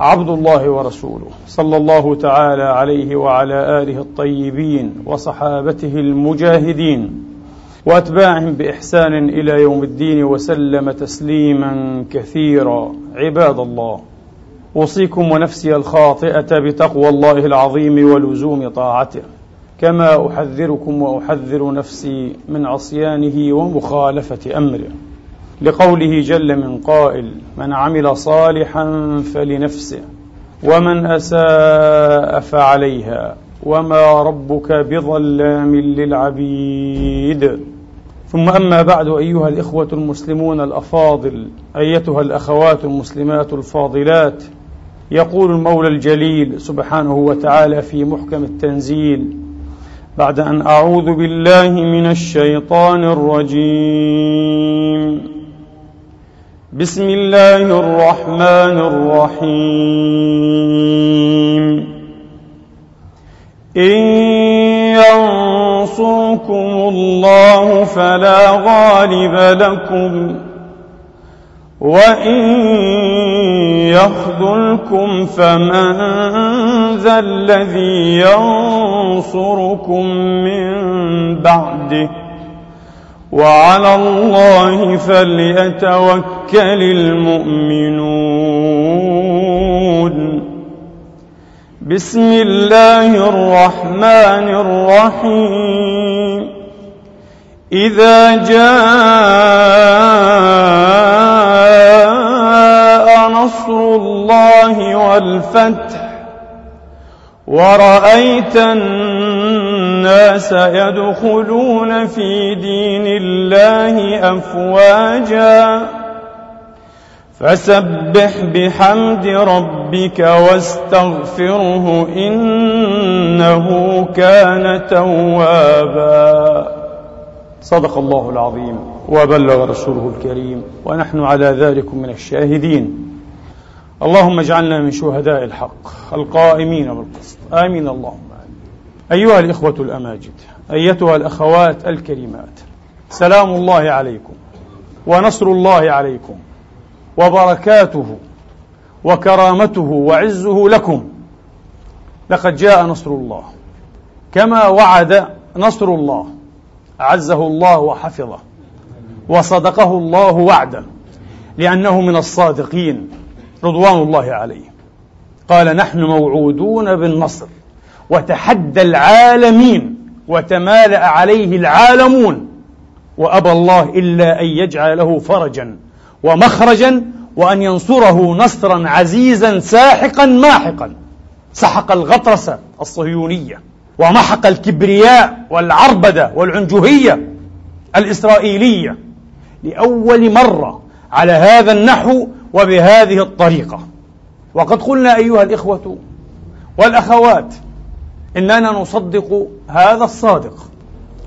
عبد الله ورسوله صلى الله تعالى عليه وعلى آله الطيبين وصحابته المجاهدين وأتباعهم بإحسان إلى يوم الدين وسلم تسليما كثيرا. عباد الله أوصيكم ونفسي الخاطئة بتقوى الله العظيم ولزوم طاعته كما أحذركم وأحذر نفسي من عصيانه ومخالفة أمره. لقوله جل من قائل من عمل صالحا فلنفسه ومن أساء فعليها وما ربك بظلام للعبيد. ثم أما بعد أيها الإخوة المسلمون الأفاضل أيتها الأخوات المسلمات الفاضلات يقول المولى الجليل سبحانه وتعالى في محكم التنزيل بعد أن أعوذ بالله من الشيطان الرجيم. بسم الله الرحمن الرحيم. إن ينصركم الله فلا غالب لكم وإن يخذلكم فمن ذا الذي ينصركم من بعده. وعلى الله فليتوكل المؤمنون. بسم الله الرحمن الرحيم. إذا جاء نصر الله والفتح ورأيت الناس يدخلون في دين الله أفواجا. فسبح بحمد ربك واستغفره إنه كان توابا. صدق الله العظيم وبلغ رسوله الكريم ونحن على ذلك من الشاهدين. اللهم اجعلنا من شهداء الحق القائمين بالقسط. آمين اللهم آمين. أيها الإخوة الأماجد أيتها الأخوات الكريمات سلام الله عليكم ونصر الله عليكم وبركاته وكرامته وعزه لكم لقد جاء نصر الله كما وعد نصر الله اعزه الله وحفظه وصدقه الله وعده لأنه من الصادقين رضوان الله عليه قال نحن موعودون بالنصر وتحدى العالمين وتمالأ عليه العالمون وأبى الله إلا أن يجعل له فرجا ومخرجا وأن ينصره نصرا عزيزا ساحقا ماحقا. سحق الغطرسة الصهيونية ومحق الكبرياء والعربدة والعنجهية الإسرائيلية لأول مرة على هذا النحو وبهذه الطريقة. وقد قلنا أيها الإخوة والأخوات إننا نصدق هذا الصادق.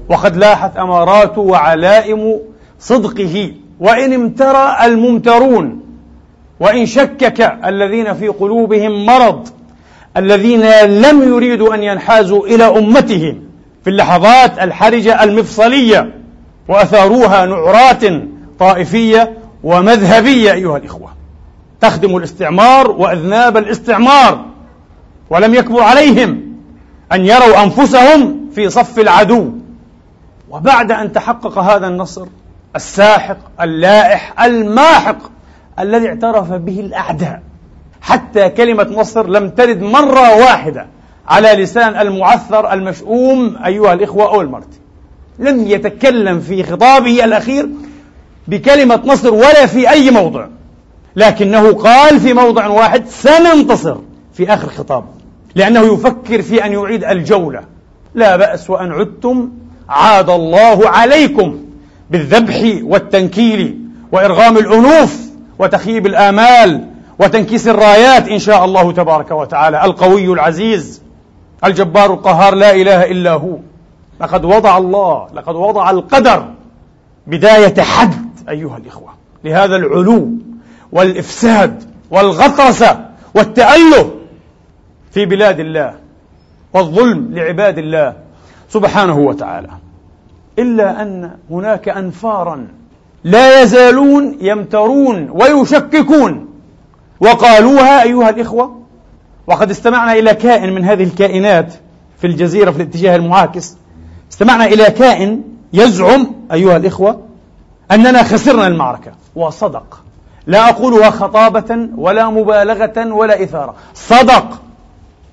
وقد لاحت أمارات وعلائم صدقه. وإن امترى الممترون وإن شكك الذين في قلوبهم مرض الذين لم يريدوا أن ينحازوا إلى أمتهم في اللحظات الحرجة المفصلية وأثاروها نعرات طائفية ومذهبية أيها الإخوة. تخدم الاستعمار وأذناب الاستعمار ولم يكبر عليهم أن يروا أنفسهم في صف العدو. وبعد أن تحقق هذا النصر الساحق اللائح الماحق الذي اعترف به الأعداء حتى كلمة نصر لم ترد مرة واحدة على لسان المعثر المشؤوم أيها الإخوة أول مرة لم يتكلم في خطابه الأخير بكلمة نصر ولا في أي موضع لكنه قال في موضع واحد سننتصر في آخر خطابه. لأنه يفكر في أن يعيد الجولة. لا بأس وأن عدتم عاد الله عليكم بالذبح والتنكيل وإرغام الأنوف وتخييب الآمال وتنكيس الرايات إن شاء الله تبارك وتعالى. القوي العزيز الجبار القهار لا إله إلا هو. لقد وضع الله لقد وضع القدر بداية حد أيها الإخوة. لهذا العلو والإفساد والغطرسة والتأله في بلاد الله والظلم لعباد الله سبحانه وتعالى. إلا أن هناك أنفارا لا يزالون يمترون ويشككون وقالوها أيها الإخوة وقد استمعنا إلى كائن من هذه الكائنات في الجزيرة في الاتجاه المعاكس. استمعنا إلى كائن يزعم أيها الإخوة أننا خسرنا المعركة وصدق لا أقولها خطابة ولا مبالغة ولا إثارة. صدق.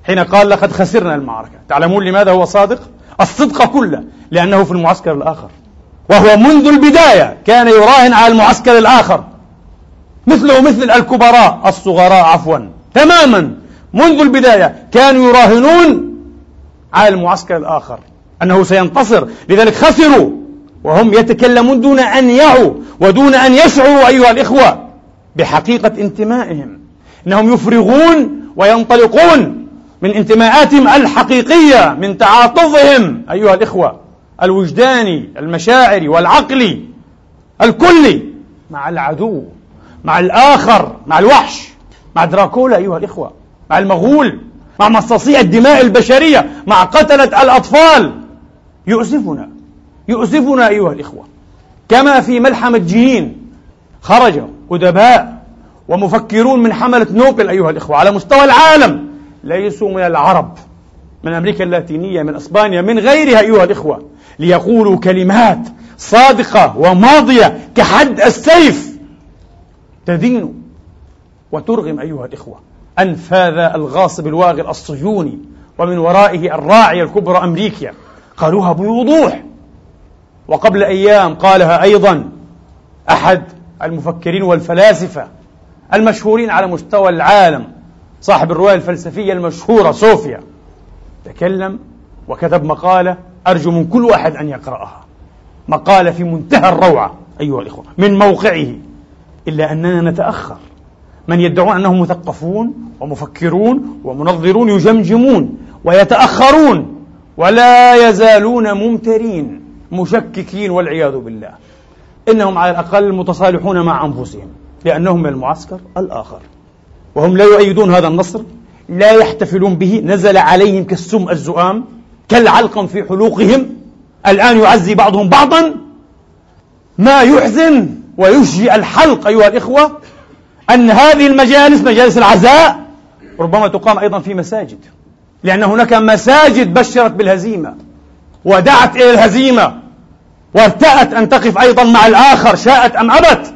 حين قال لقد خسرنا المعركة. تعلمون لماذا هو صادق؟ الصدق كله لأنه في المعسكر الآخر. وهو منذ البداية كان يراهن على المعسكر الآخر. مثله مثل الكبراء الصغراء عفوا. تماما. منذ البداية كانوا يراهنون على المعسكر الآخر. أنه سينتصر. لذلك خسروا. وهم يتكلمون دون أن يعوا ودون أن يشعروا أيها الإخوة بحقيقة انتمائهم. إنهم يفرغون وينطلقون من انتماءاتهم الحقيقية من تعاطفهم أيها الإخوة الوجداني المشاعري والعقلي الكلي مع العدو مع الآخر مع الوحش مع دراكولا أيها الإخوة مع المغول مع مصاصي الدماء البشرية مع قتلة الأطفال. يؤسفنا يؤسفنا أيها الإخوة كما في ملحمة جنين خرج أدباء ومفكرون من حملة نوبل أيها الإخوة على مستوى العالم. ليسوا من العرب من أمريكا اللاتينية من أسبانيا من غيرها أيها الإخوة ليقولوا كلمات صادقة وماضية كحد السيف تدين وترغم أيها الإخوة أنف هذا الغاصب الواغر الصهيوني ومن ورائه الراعية الكبرى أمريكا قالوها بوضوح وقبل أيام قالها أيضا أحد المفكرين والفلاسفة المشهورين على مستوى العالم. صاحب الرواية الفلسفية المشهورة صوفيا تكلم وكتب مقالة أرجو من كل واحد أن يقرأها. مقالة في منتهى الروعة أيها الإخوة من موقعه إلا أننا نتأخر. من يدعون أنهم مثقفون ومفكرون ومنظرون يجمجمون ويتأخرون ولا يزالون ممترين مشككين والعياذ بالله. إنهم على الأقل متصالحون مع أنفسهم لأنهم من المعسكر الآخر. وهم لا يؤيدون هذا النصر لا يحتفلون به نزل عليهم كالسم الزؤام كالعلقم في حلوقهم. الآن يعزي بعضهم بعضا. ما يحزن ويشجي الحلق أيها الإخوة أن هذه المجالس مجالس العزاء ربما تقام أيضا في مساجد لأن هناك مساجد بشرت بالهزيمة ودعت إلى الهزيمة وارتأت أن تقف أيضا مع الآخر شاءت أم أبت.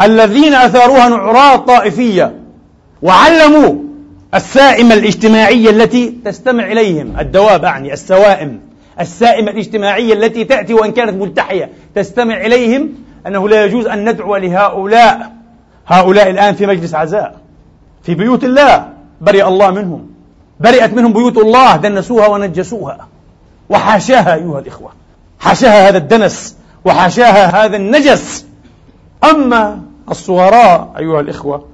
الذين أثاروها نعراء طائفية وعلموا السائمة الاجتماعية التي تستمع إليهم الدواب أعني السوائم السائمة الاجتماعية التي تأتي وإن كانت ملتحية تستمع إليهم أنه لا يجوز أن ندعو لهؤلاء هؤلاء الآن في مجلس عزاء في بيوت الله برئ الله منهم برئت منهم بيوت الله دنسوها ونجسوها وحاشاها أيها الإخوة حاشاها هذا الدنس وحاشاها هذا النجس. أما الصغراء أيها الإخوة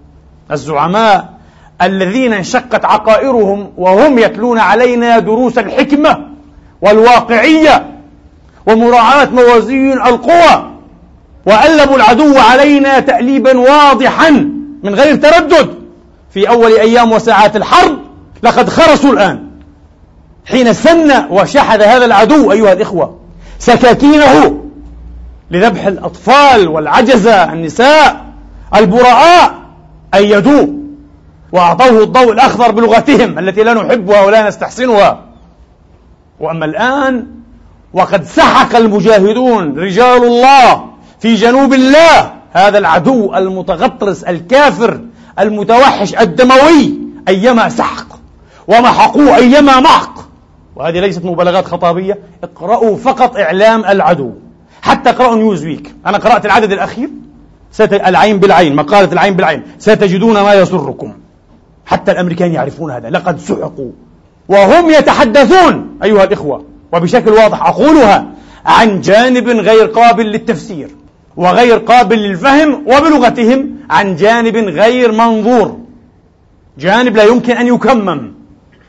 الزعماء الذين انشقت عقائرهم وهم يتلون علينا دروس الحكمة والواقعية ومراعاة موازين القوى وألبوا العدو علينا تأليبا واضحا من غير تردد. في أول أيام وساعات الحرب لقد خرسوا الآن. حين سن وشحذ هذا العدو أيها الإخوة سكاكينه لذبح الأطفال والعجزة النساء البراء أيدوه وأعطوه الضوء الأخضر بلغتهم التي لا نحبها ولا نستحسنها. وأما الآن وقد سحق المجاهدون رجال الله في جنوب الله هذا العدو المتغطرس الكافر المتوحش الدموي أيما سحق ومحقوه أيما محق. وهذه ليست مبالغات خطابية اقرأوا فقط إعلام العدو. حتى اقرأوا نيوزويك. أنا قرأت العدد الأخير. ست... العين بالعين مقالة العين بالعين. ستجدون ما يسركم. حتى الأمريكان يعرفون هذا. لقد سحقوا. وهم يتحدثون أيها الإخوة. وبشكل واضح أقولها عن جانب غير قابل للتفسير وغير قابل للفهم وبلغتهم عن جانب غير منظور. جانب لا يمكن أن يكمم.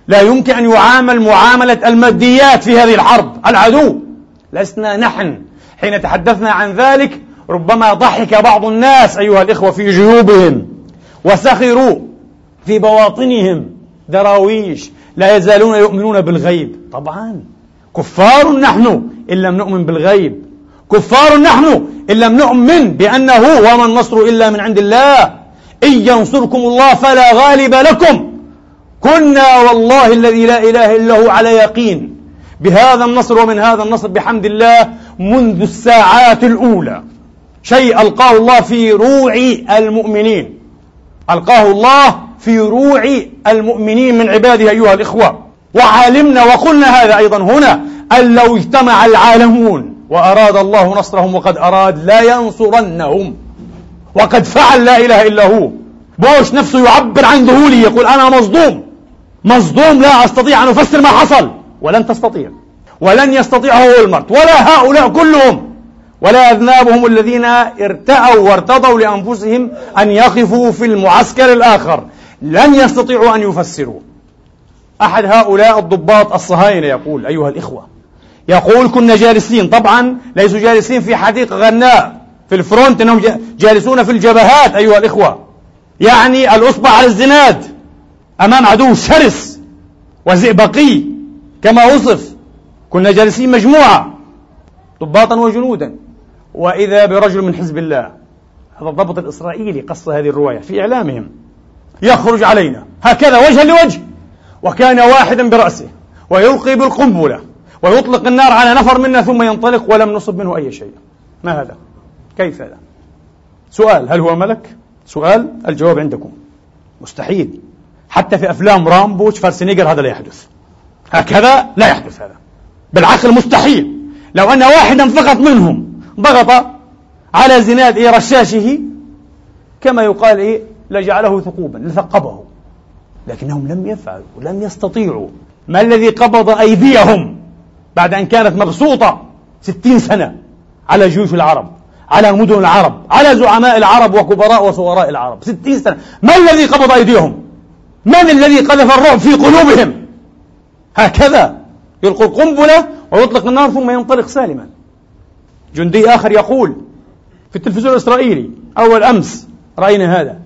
لا يمكن أن يعامل معاملة الماديات في هذه الحرب. العدو. لسنا نحن. حين تحدثنا عن ذلك ربما ضحك بعض الناس أيها الإخوة في جيوبهم وسخروا في بواطنهم دراويش لا يزالون يؤمنون بالغيب. طبعا. كفار نحن إن لم نؤمن بالغيب. كفار نحن إن لم نؤمن بأنه وما النصر إلا من عند الله. إن ينصركم الله فلا غالب لكم. كنا والله الذي لا إله إلا هو على يقين. بهذا النصر ومن هذا النصر بحمد الله منذ الساعات الأولى. شيء ألقاه الله في روع المؤمنين. ألقاه الله في روع المؤمنين من عباده أيها الإخوة. وعالمنا وقلنا هذا أيضا هنا أن لو اجتمع العالمون وأراد الله نصرهم وقد أراد لا ينصرنهم. وقد فعل لا إله إلا هو. بوش نفسه يعبر عن ذهوله يقول أنا مصدوم. مصدوم لا أستطيع أن أفسر ما حصل. ولن تستطيع. ولن يستطيعه ولمرت. ولا هؤلاء كلهم. ولا أذنابهم الذين ارتأوا وارتضوا لأنفسهم أن يقفوا في المعسكر الآخر. لن يستطيعوا أن يفسروا. أحد هؤلاء الضباط الصهاينة يقول أيها الإخوة يقول كنا جالسين. طبعا ليسوا جالسين في حديقة غناء في الفرونت إنهم جالسون في الجبهات أيها الإخوة. يعني الأصبع على الزناد أمام عدو شرس وزئبقي كما وصف. كنا جالسين مجموعة ضباطا وجنودا. وإذا برجل من حزب الله هذا الضبط الإسرائيلي قص هذه الرواية في إعلامهم يخرج علينا. هكذا وجها لوجه. وكان واحدا برأسه ويلقي بالقنبلة ويطلق النار على نفر منا ثم ينطلق ولم نصب منه أي شيء. ما هذا؟ كيف هذا؟ سؤال هل هو ملك؟ سؤال الجواب عندكم. مستحيل. حتى في أفلام رامبو شفارسنيجر هذا لا يحدث. هكذا لا يحدث هذا. بالعقل مستحيل. لو أن واحدا فقط منهم ضغط على زناد إيه رشاشه كما يقال إيه لجعله ثقوبا لثقبه. لكنهم لم يفعلوا ولم يستطيعوا. ما الذي قبض أيديهم بعد أن كانت مبسوطة ستين سنة على جيوش العرب على مدن العرب على زعماء العرب وكبراء وصغراء العرب؟ ستين سنة. ما الذي قبض أيديهم؟ من الذي قذف الرعب في قلوبهم؟ هكذا يلقي القنبلة ويطلق النار ثم ينطلق سالما. جندي آخر يقول في التلفزيون الإسرائيلي أول أمس رأينا هذا.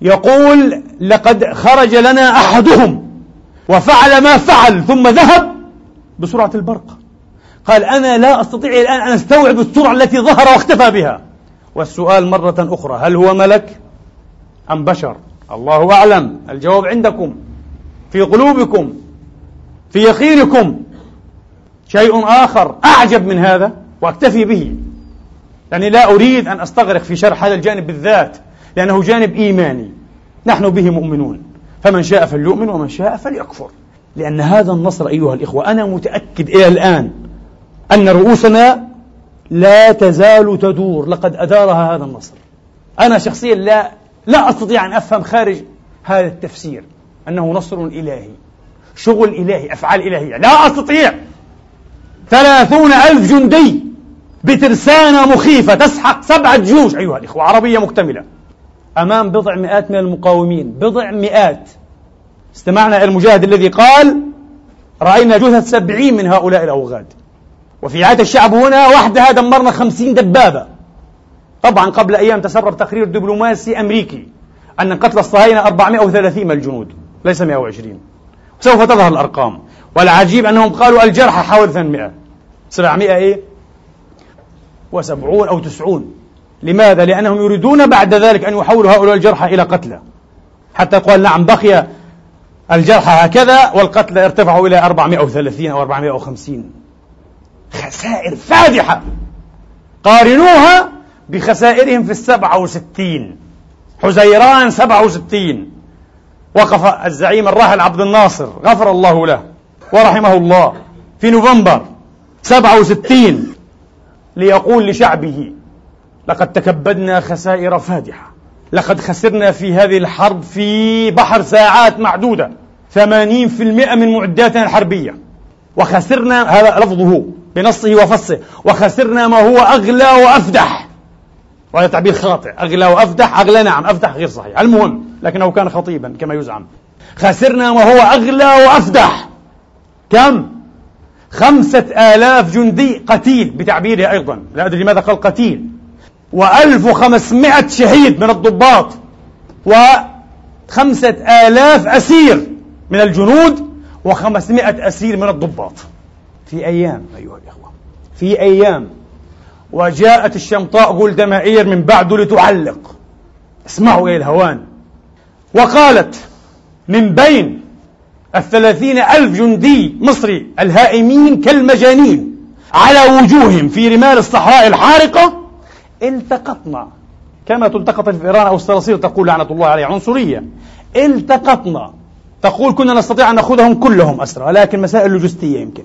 يقول لقد خرج لنا أحدهم وفعل ما فعل ثم ذهب بسرعة البرق. قال أنا لا أستطيع الآن أن أستوعب السرعة التي ظهر واختفى بها. والسؤال مرة أخرى هل هو ملك أم بشر؟ الله أعلم. الجواب عندكم. في قلوبكم في يقينكم. شيء آخر أعجب من هذا. وأكتفي به. يعني لا أريد أن أستغرق في شرح هذا الجانب بالذات لأنه جانب إيماني. نحن به مؤمنون. فمن شاء فليؤمن ومن شاء فليكفر. لأن هذا النصر أيها الإخوة أنا متأكد إلى الآن أن رؤوسنا لا تزال تدور. لقد أدارها هذا النصر. أنا شخصيا لا لا أستطيع أن أفهم خارج هذا التفسير. أنه نصر إلهي. شغل إلهي أفعال إلهية. لا أستطيع. ثلاثون ألف جندي بترسانة مخيفة تسحق سبعة جيوش. أيها الإخوة عربية مكتملة. أمام بضع مئات من المقاومين. بضع مئات. استمعنا إلى المجاهد الذي قال رأينا جثث سبعين من هؤلاء الأوغاد. وفي عادة الشعب هنا وحدها دمرنا خمسين دبابة. طبعا قبل أيام تسرب تقرير دبلوماسي أمريكي أن قتل الصهاينة 430 من الجنود. ليس 120 سوف تظهر الأرقام. والعجيب أنهم قالوا الجرحى حوالي 800 700 إيه؟ وسبعون أو تسعون. لماذا؟ لأنهم يريدون بعد ذلك أن يحولوا هؤلاء الجرحى إلى قتلى. حتى قال نعم بقي الجرحى هكذا والقتلى ارتفعوا إلى 430 أو 450 خسائر فادحة. قارنوها بخسائرهم في السبعة وستين. حزيران سبعة وستين. وقف الزعيم الراحل عبد الناصر غفر الله له ورحمه الله في نوفمبر سبعة وستين. ليقول لشعبه لقد تكبدنا خسائر فادحة لقد خسرنا في هذه الحرب في بحر ساعات معدودة ثمانين في المئة من معداتنا الحربية وخسرنا هذا لفظه بنصه وفصه وخسرنا ما هو أغلى وأفدح. وهذا تعبير خاطئ أغلى وأفدح أغلى نعم أفدح غير صحيح. المهم لكنه كان خطيبا كما يزعم خسرنا وهو أغلى وأفدح. كم؟ خمسة آلاف جندي قتيل بتعبيره أيضا. لا أدري لماذا قال قتيل. وألف وخمسمائة شهيد من الضباط. وخمسة آلاف أسير من الجنود. وخمسمائة أسير من الضباط. في أيام أيها الإخوة في أيام. وجاءت الشمطاء جولدا مائير من بعده لتعلق. اسمعوا إلى الهوان. وقالت من بين الثلاثين ألف جندي مصري الهائمين كالمجانين على وجوههم في رمال الصحراء الحارقة التقطنا. كما تلتقط الفئران أو الصراصير تقول لعنة الله عليه عنصرية. التقطنا. تقول كنا نستطيع أن نأخذهم كلهم أسرى لكن مسائل لوجستية يمكن.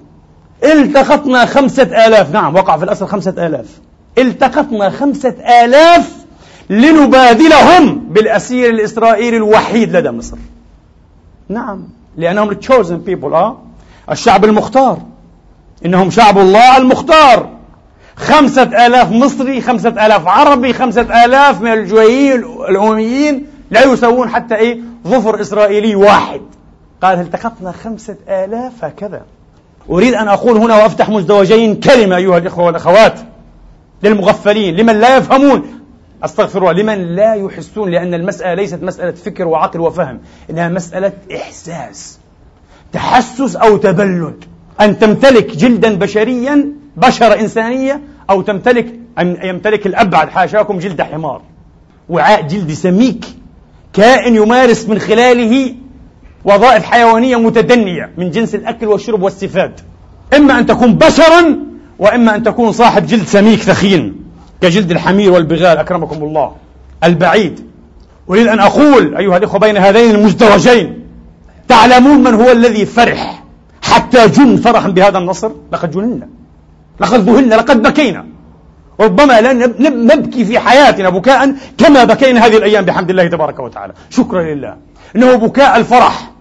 التقطنا خمسة آلاف نعم وقع في الأسر خمسة آلاف. التقطنا خمسة آلاف لنبادلهم بالأسير الإسرائيلي الوحيد لدى مصر. نعم. لأنهم chosen people آه. الشعب المختار. إنهم شعب الله المختار. خمسة آلاف مصري خمسة آلاف عربي خمسة آلاف من الجويين الأمميين لا يسوون حتى إيه؟ ظفر إسرائيلي واحد. قال التقطنا خمسة آلاف هكذا. أريد أن أقول هنا وأفتح مزدوجين كلمة أيها الإخوة والأخوات للمغفلين لمن لا يفهمون. أستغفر الله. لمن لا يحسون؟ لأن المسألة ليست مسألة فكر وعقل وفهم إنها مسألة إحساس تحسس أو تبلد. أن تمتلك جلدا بشريا بشرة إنسانية أو تمتلك أن يمتلك الأبعد. حاشاكم جلد حمار. وعاء جلد سميك. كائن يمارس من خلاله وظائف حيوانية متدنية من جنس الأكل والشرب والسفاد. إما أن تكون بشرا وإما أن تكون صاحب جلد سميك ثخين. كجلد الحمير والبغال أكرمكم الله البعيد. أريد أن أقول أيها الإخوة بين هذين المزدوجين تعلمون من هو الذي فرح حتى جن فرحا بهذا النصر؟ لقد جننا لقد ذهلنا لقد بكينا. ربما لا نبكي في حياتنا بكاء كما بكينا هذه الأيام بحمد الله تبارك وتعالى. شكرا لله. إنه بكاء الفرح.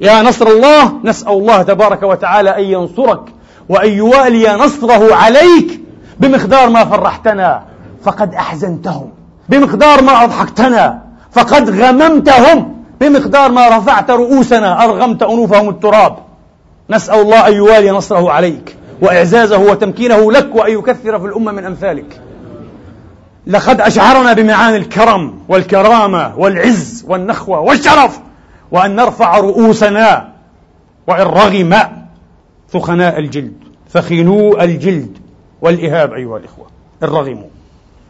يا نصر الله نسأل الله تبارك وتعالى أن ينصرك وأن يوالي نصره عليك بمقدار ما فرحتنا فقد أحزنتهم. بمقدار ما أضحكتنا فقد غممتهم. بمقدار ما رفعت رؤوسنا أرغمت أنوفهم التراب. نسأل الله أن يوالي نصره عليك وإعزازه وتمكينه لك وأن يكثر في الأمة من أمثالك. لقد أشعرنا بمعاني الكرم والكرامة والعز والنخوة والشرف وأن نرفع رؤوسنا وإن رغم ثخناء الجلد. ثخينو الجلد. والإهاب أيها الإخوة الرغم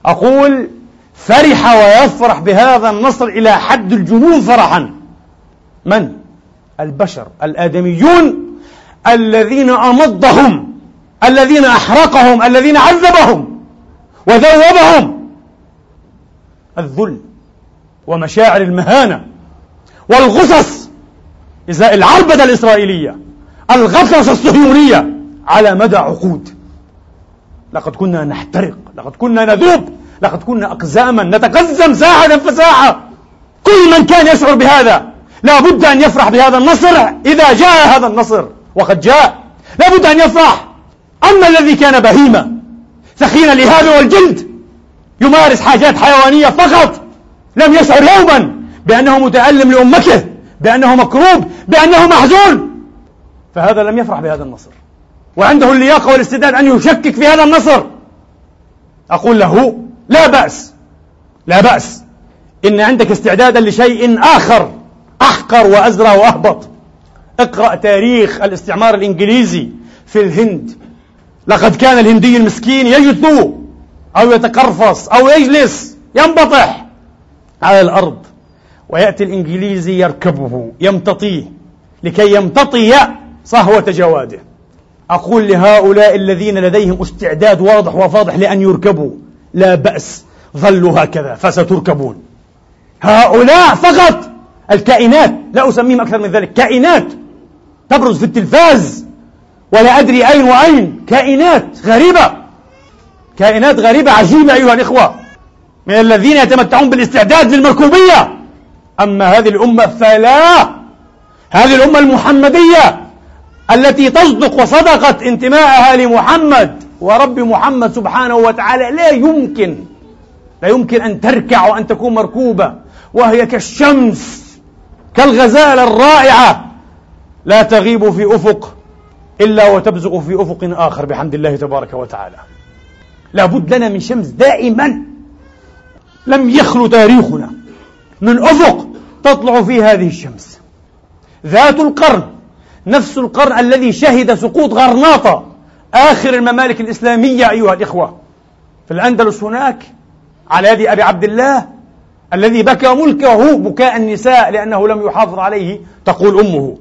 أقول فرح ويفرح بهذا النصر إلى حد الجنون فرحا. من؟ البشر الآدميون الذين أمضهم الذين أحرقهم الذين عذبهم وذوبهم. الذل ومشاعر المهانة والغصص إزاء العربدة الإسرائيلية الغطرسة الصهيونية على مدى عقود. لقد كنا نحترق لقد كنا نذوب لقد كنا أقزاما نتقزم ساعة فساعة كل من كان يشعر بهذا لا بد أن يفرح بهذا النصر إذا جاء هذا النصر وقد جاء. لا بد أن يفرح. أما الذي كان بهيمة ثخين الإهاب والجلد يمارس حاجات حيوانية فقط لم يشعر يوما بأنه متألم لأمته بأنه مكروب بأنه محزون فهذا لم يفرح بهذا النصر. وعنده اللياقة والاستعداد أن يشكك في هذا النصر. أقول له لا بأس لا بأس. إن عندك استعدادا لشيء آخر أحقر وأزرى وأهبط. اقرأ تاريخ الاستعمار الإنجليزي في الهند. لقد كان الهندي المسكين يجثو أو يتقرفص أو يجلس ينبطح على الأرض. ويأتي الإنجليزي يركبه يمتطيه لكي يمتطي صهوة جواده. أقول لهؤلاء الذين لديهم استعداد واضح وفاضح لأن يركبوا. لا بأس. ظلوا هكذا فستركبون. هؤلاء فقط! الكائنات! لا أسميهم أكثر من ذلك. كائنات! تبرز في التلفاز! ولا أدري أين وأين. كائنات غريبة! كائنات غريبة. عجيبة أيها الإخوة! من الذين يتمتعون بالاستعداد للمركوبية. أما هذه الأمة فلا! هذه الأمة المحمدية! التي تصدق وصدقت انتماءها لمحمد ورب محمد سبحانه وتعالى لا يمكن لا يمكن أن تركع وأن تكون مركوبة وهي كالشمس كالغزالة الرائعة. لا تغيب في أفق إلا وتبزغ في أفق آخر بحمد الله تبارك وتعالى. لابد لنا من شمس دائما. لم يخلو تاريخنا. من أفق تطلع فيه هذه الشمس. ذات القرن. نفس القرن الذي شهد سقوط غرناطة آخر الممالك الإسلامية أيها الإخوة. في الأندلس هناك على يد أبي عبد الله الذي بكى ملكه بكاء النساء لأنه لم يحافظ عليه تقول أمه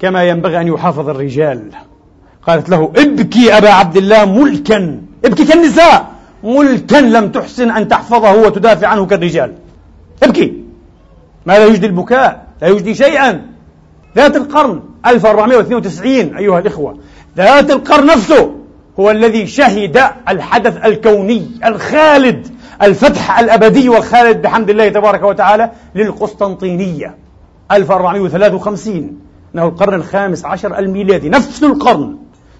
كما ينبغي أن يحافظ الرجال. قالت له ابكي أبا عبد الله ملكا. ابكي كالنساء. ملكا لم تحسن أن تحفظه وتدافع عنه كالرجال. ابكي. ماذا يجدي البكاء؟ لا يجدي شيئا. ذات القرن. 1492 أيها الإخوة. ذات القرن نفسه هو الذي شهد الحدث الكوني الخالد الفتح الأبدي والخالد بحمد الله تبارك وتعالى للقسطنطينية. 1453 إنه القرن الخامس عشر الميلادي. نفس القرن.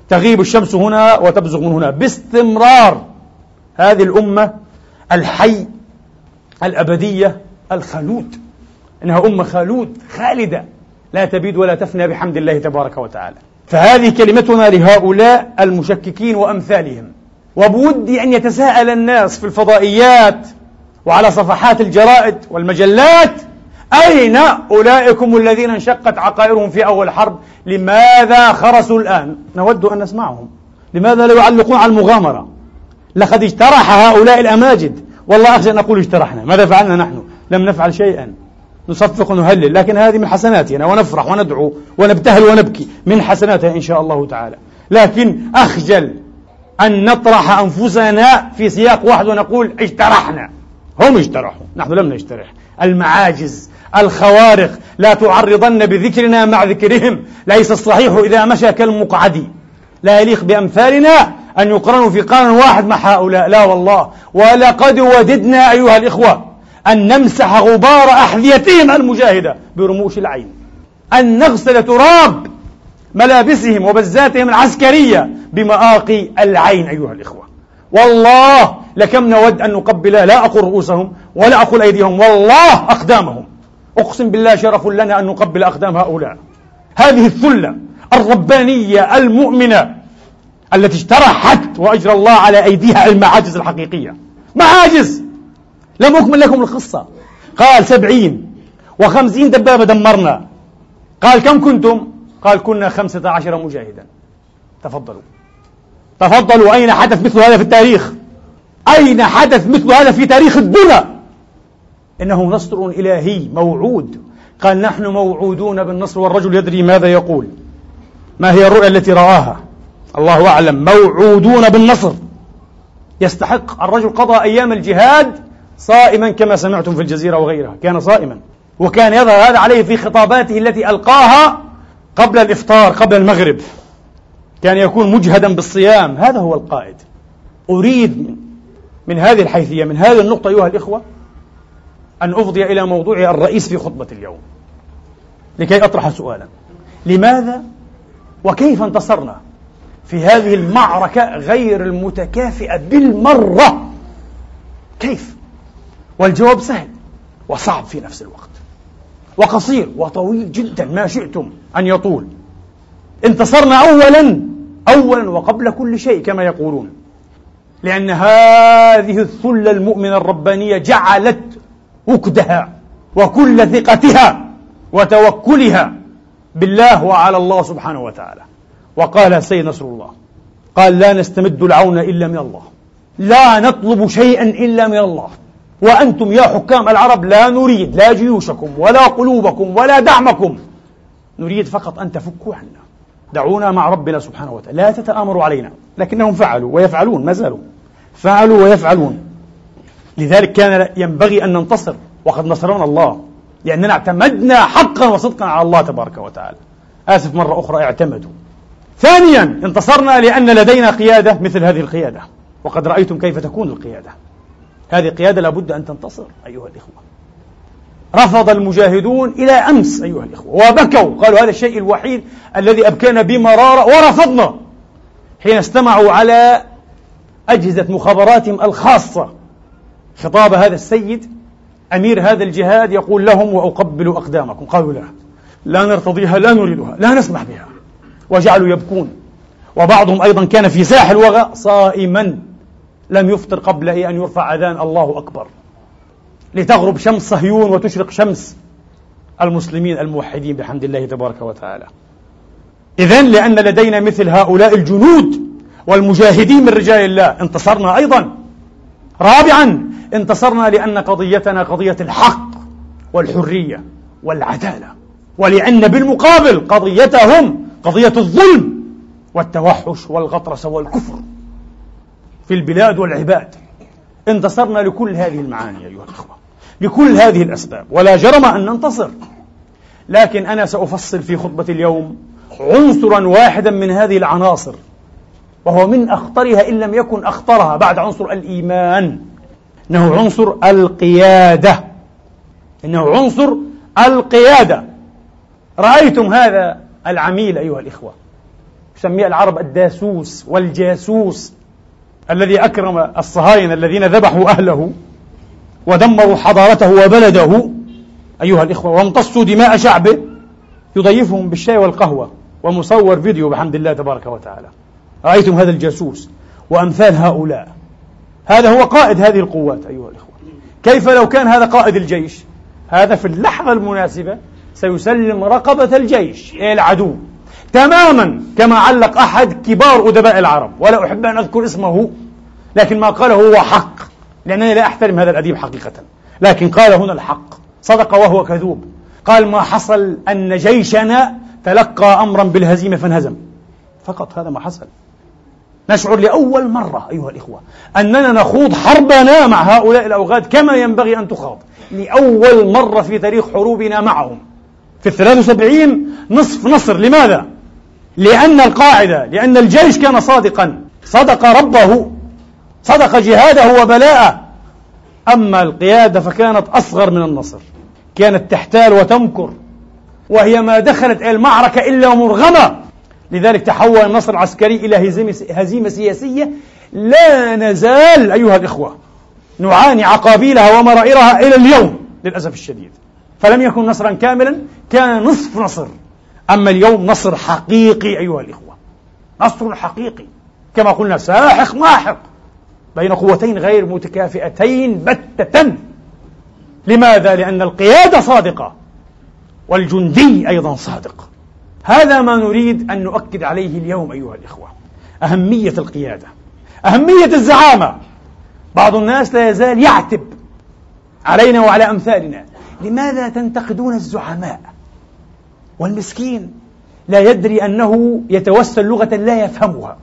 تغيب الشمس هنا وتبزغ من هنا. باستمرار هذه الأمة الحي الأبدية الخلود إنها أمة خلود خالدة. لا تبيد ولا تفنى بحمد الله تبارك وتعالى. فهذه كلمتنا لهؤلاء المشككين وأمثالهم. وبودي أن يتساءل الناس في الفضائيات وعلى صفحات الجرائد والمجلات أين أولئكم الذين انشقت عقائرهم في أول حرب؟ لماذا خرسوا الآن؟ نود أن نسمعهم. لماذا لا يعلقون على المغامرة؟ لقد اجترح هؤلاء الأماجد. والله أخشى أن أقول اجترحنا. ماذا فعلنا نحن؟ لم نفعل شيئا. نصفق ونهلل لكن هذه من حسناتنا ونفرح وندعو ونبتهل ونبكي من حسناتها إن شاء الله تعالى. لكن أخجل أن نطرح أنفسنا في سياق واحد ونقول اجترحنا. هم اجترحوا نحن لم نجترح. المعاجز الخوارق لا تعرضن بذكرنا مع ذكرهم. ليس الصحيح إذا مشى كالمقعد. لا يليق بأمثالنا أن يقرنوا في قرن واحد مع هؤلاء. لا والله. ولقد وددنا أيها الإخوة أن نمسح غبار أحذيتهم المجاهدة برموش العين. أن نغسل تراب ملابسهم وبزاتهم العسكرية بمآقي العين أيها الإخوة. والله لكم نود أن نقبل لا أقول رؤوسهم ولا أقول أيديهم والله أقدامهم. أقسم بالله شرف لنا أن نقبل أقدام هؤلاء. هذه الثلة الربانية المؤمنة التي اجترحت وأجرى الله على أيديها المعاجز الحقيقية. معاجز! لم أكمل لكم القصة. قال سبعين وخمسين دبابة دمرنا. قال كم كنتم؟ قال كنا خمسة عشر مجاهدا. تفضلوا. تفضلوا. أين حدث مثل هذا في التاريخ؟ أين حدث مثل هذا في تاريخ الدنيا إنه نصر إلهي موعود. قال نحن موعودون بالنصر والرجل يدري ماذا يقول. ما هي الرؤيا التي رآها؟ الله أعلم. موعودون بالنصر. يستحق الرجل قضى أيام الجهاد صائما كما سمعتم في الجزيرة وغيرها. كان صائما. وكان يظهر هذا عليه في خطاباته التي ألقاها قبل الإفطار قبل المغرب. كان يكون مجهدا بالصيام. هذا هو القائد. أريد من هذه الحيثية من هذه النقطة أيها الإخوة أن أفضي إلى موضوع الرئيس في خطبة اليوم. لكي أطرح سؤالا. لماذا وكيف انتصرنا في هذه المعركة غير المتكافئة بالمرة؟ كيف؟ والجواب سهل وصعب في نفس الوقت وقصير وطويل جدا ما شئتم أن يطول انتصرنا أولا أولا وقبل كل شيء كما يقولون لأن هذه الثلة المؤمنة الربانية جعلت وكدها وكل ثقتها وتوكلها بالله وعلى الله سبحانه وتعالى. وقال السيد نصر الله قال لا نستمد العون إلا من الله لا نطلب شيئا إلا من الله. وأنتم يا حكام العرب لا نريد لا جيوشكم ولا قلوبكم ولا دعمكم. نريد فقط أن تفكوا عنا. دعونا مع ربنا سبحانه وتعالى. لا تتآمروا علينا. لكنهم فعلوا ويفعلون ما زالوا. فعلوا ويفعلون. لذلك كان ينبغي أن ننتصر. وقد نصرنا الله. لأننا اعتمدنا حقا وصدقا على الله تبارك وتعالى. آسف مرة أخرى اعتمدوا. ثانيا انتصرنا لأن لدينا قيادة مثل هذه القيادة. وقد رأيتم كيف تكون القيادة. هذه القيادة لابد أن تنتصر أيها الإخوة. رفض المجاهدون إلى أمس أيها الإخوة وبكوا قالوا هذا الشيء الوحيد الذي أبكانا بمرارة ورفضنا حين استمعوا على أجهزة مخابراتهم الخاصة. خطاب هذا السيد أمير هذا الجهاد يقول لهم وأقبل أقدامكم. قالوا لا لا نرتضيها لا نريدها لا نسمح بها. وجعلوا يبكون. وبعضهم أيضا كان في ساح الوغى صائما. لم يفطر قبل أن يرفع أذان الله أكبر. لتغرب شمس صهيون وتشرق شمس المسلمين الموحدين بحمد الله تبارك وتعالى. إذا لأن لدينا مثل هؤلاء الجنود والمجاهدين من رجال الله. انتصرنا أيضا. رابعا انتصرنا لأن قضيتنا قضية الحق والحرية والعدالة. ولأن بالمقابل قضيتهم قضية الظلم والتوحش والغطرسة والكفر. في البلاد والعباد. انتصرنا لكل هذه المعاني أيها الأخوة. لكل هذه الأسباب. ولا جرم أن ننتصر. لكن أنا سأفصل في خطبة اليوم عنصرا واحدا من هذه العناصر. وهو من أخطرها إن لم يكن أخطرها بعد عنصر الإيمان. إنه عنصر القيادة. إنه عنصر القيادة. رأيتم هذا العميل أيها الإخوة. يسميه العرب الداسوس والجاسوس. الذي أكرم الصهاينة الذين ذبحوا أهله ودمروا حضارته وبلده أيها الإخوة وامتصوا دماء شعبه يضيفهم بالشاي والقهوة ومصور فيديو بحمد الله تبارك وتعالى. رأيتم هذا الجاسوس وأمثال هؤلاء؟ هذا هو قائد هذه القوات أيها الإخوة. كيف لو كان هذا قائد الجيش؟ هذا في اللحظة المناسبة سيسلم رقبة الجيش إلى العدو؟ تماما كما علق أحد كبار أدباء العرب. ولا أحب أن أذكر اسمه لكن ما قاله هو حق لأنني لا أحترم هذا الأديب حقيقة. لكن قال هنا الحق صدق وهو كذوب. قال ما حصل أن جيشنا تلقى أمرا بالهزيمة فانهزم. فقط هذا ما حصل. نشعر لأول مرة أيها الإخوة أننا نخوض حربنا مع هؤلاء الأوغاد كما ينبغي أن تخاض. لأول مرة في تاريخ حروبنا معهم. في الثلاث وسبعين نصف نصر. لماذا؟ لأن القاعدة لأن الجيش كان صادقا. صدق ربه صدق جهاده وبلاءه. أما القيادة فكانت أصغر من النصر. كانت تحتال وتمكر. وهي ما دخلت المعركة إلا مرغمة. لذلك تحول النصر العسكري إلى هزيمة سياسية لا نزال أيها الإخوة. نعاني عقابيلها ومرائرها إلى اليوم للأسف الشديد. فلم يكن نصرا كاملا كان نصف نصر. أما اليوم نصر حقيقي أيها الإخوة. نصر حقيقي. كما قلنا ساحق ماحق. بين قوتين غير متكافئتين بتة. لماذا؟ لأن القيادة صادقة والجندي أيضا صادق. هذا ما نريد أن نؤكد عليه اليوم أيها الإخوة. أهمية القيادة. أهمية الزعامة. بعض الناس لا يزال يعتب علينا وعلى أمثالنا. لماذا تنتقدون الزعماء؟ والمسكين لا يدري أنه يتوسل لغة لا يفهمها.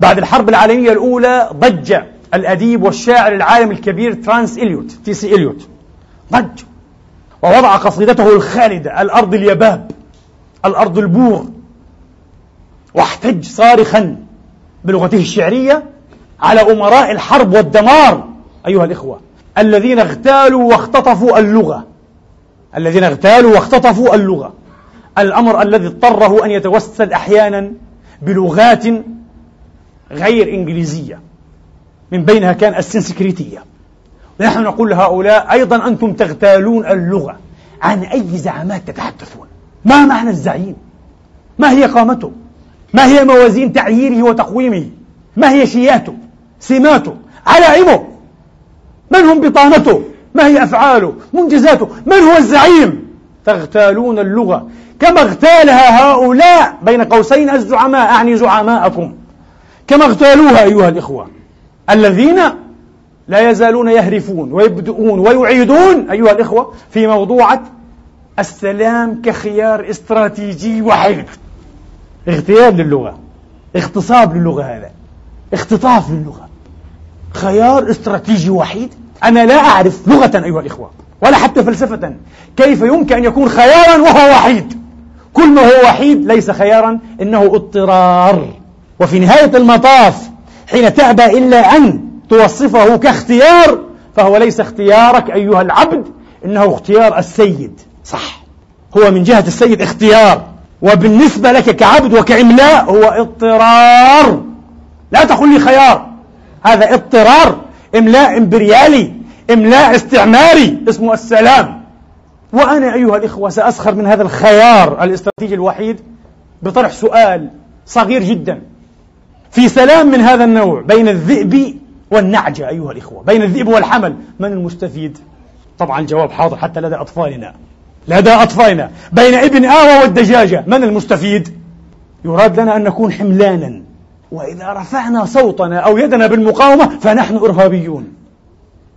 بعد الحرب العالمية الأولى ضج الأديب والشاعر العالم الكبير ترانس إليوت تي إس إليوت. ضج. ووضع قصيدته الخالدة الأرض اليباب الأرض البور. واحتج صارخا بلغته الشعرية على أمراء الحرب والدمار. أيها الإخوة الذين اغتالوا واختطفوا اللغة. الذين اغتالوا واختطفوا اللغة. الأمر الذي اضطره أن يتوسل أحيانا بلغات غير إنجليزية من بينها كان السنسكريتية. ونحن نقول لهؤلاء أيضا أنتم تغتالون اللغة. عن أي زعامات تتحدثون؟ ما معنى الزعيم؟ ما هي قامته؟ ما هي موازين تعييره وتقويمه؟ ما هي شياته؟ سماته؟ علائمه؟ من هم بطانته؟ ما هي أفعاله؟ منجزاته؟ من هو الزعيم؟ تغتالون اللغة. كما اغتالها هؤلاء بين قوسين الزعماء أعني زعماءكم. كما اغتالوها أيها الإخوة. الذين لا يزالون يهرفون ويبدؤون ويعيدون أيها الإخوة في موضوعة السلام كخيار استراتيجي وحيد اغتيال للغة اغتصاب للغة هذا اختطاف للغة. خيار استراتيجي وحيد. أنا لا أعرف لغة أيها الإخوة ولا حتى فلسفة كيف يمكن أن يكون خيارا وهو وحيد؟ كل ما هو وحيد ليس خيارا إنه اضطرار. وفي نهاية المطاف حين تأبى إلا أن توصفه كاختيار فهو ليس اختيارك أيها العبد إنه اختيار السيد. صح. هو من جهة السيد اختيار. وبالنسبة لك كعبد وكعملاء هو اضطرار. لا تقل لي خيار. هذا اضطرار. إملاء إمبريالي إملاء استعماري اسمه السلام. وأنا أيها الإخوة سأسخر من هذا الخيار الاستراتيجي الوحيد بطرح سؤال صغير جدا. في سلام من هذا النوع بين الذئب والنعجة أيها الإخوة بين الذئب والحمل من المستفيد؟ طبعا الجواب حاضر حتى لدى أطفالنا. لدى أطفالنا. بين ابن آوى والدجاجة من المستفيد؟ يراد لنا أن نكون حملانا. وإذا رفعنا صوتنا أو يدنا بالمقاومة فنحن إرهابيون.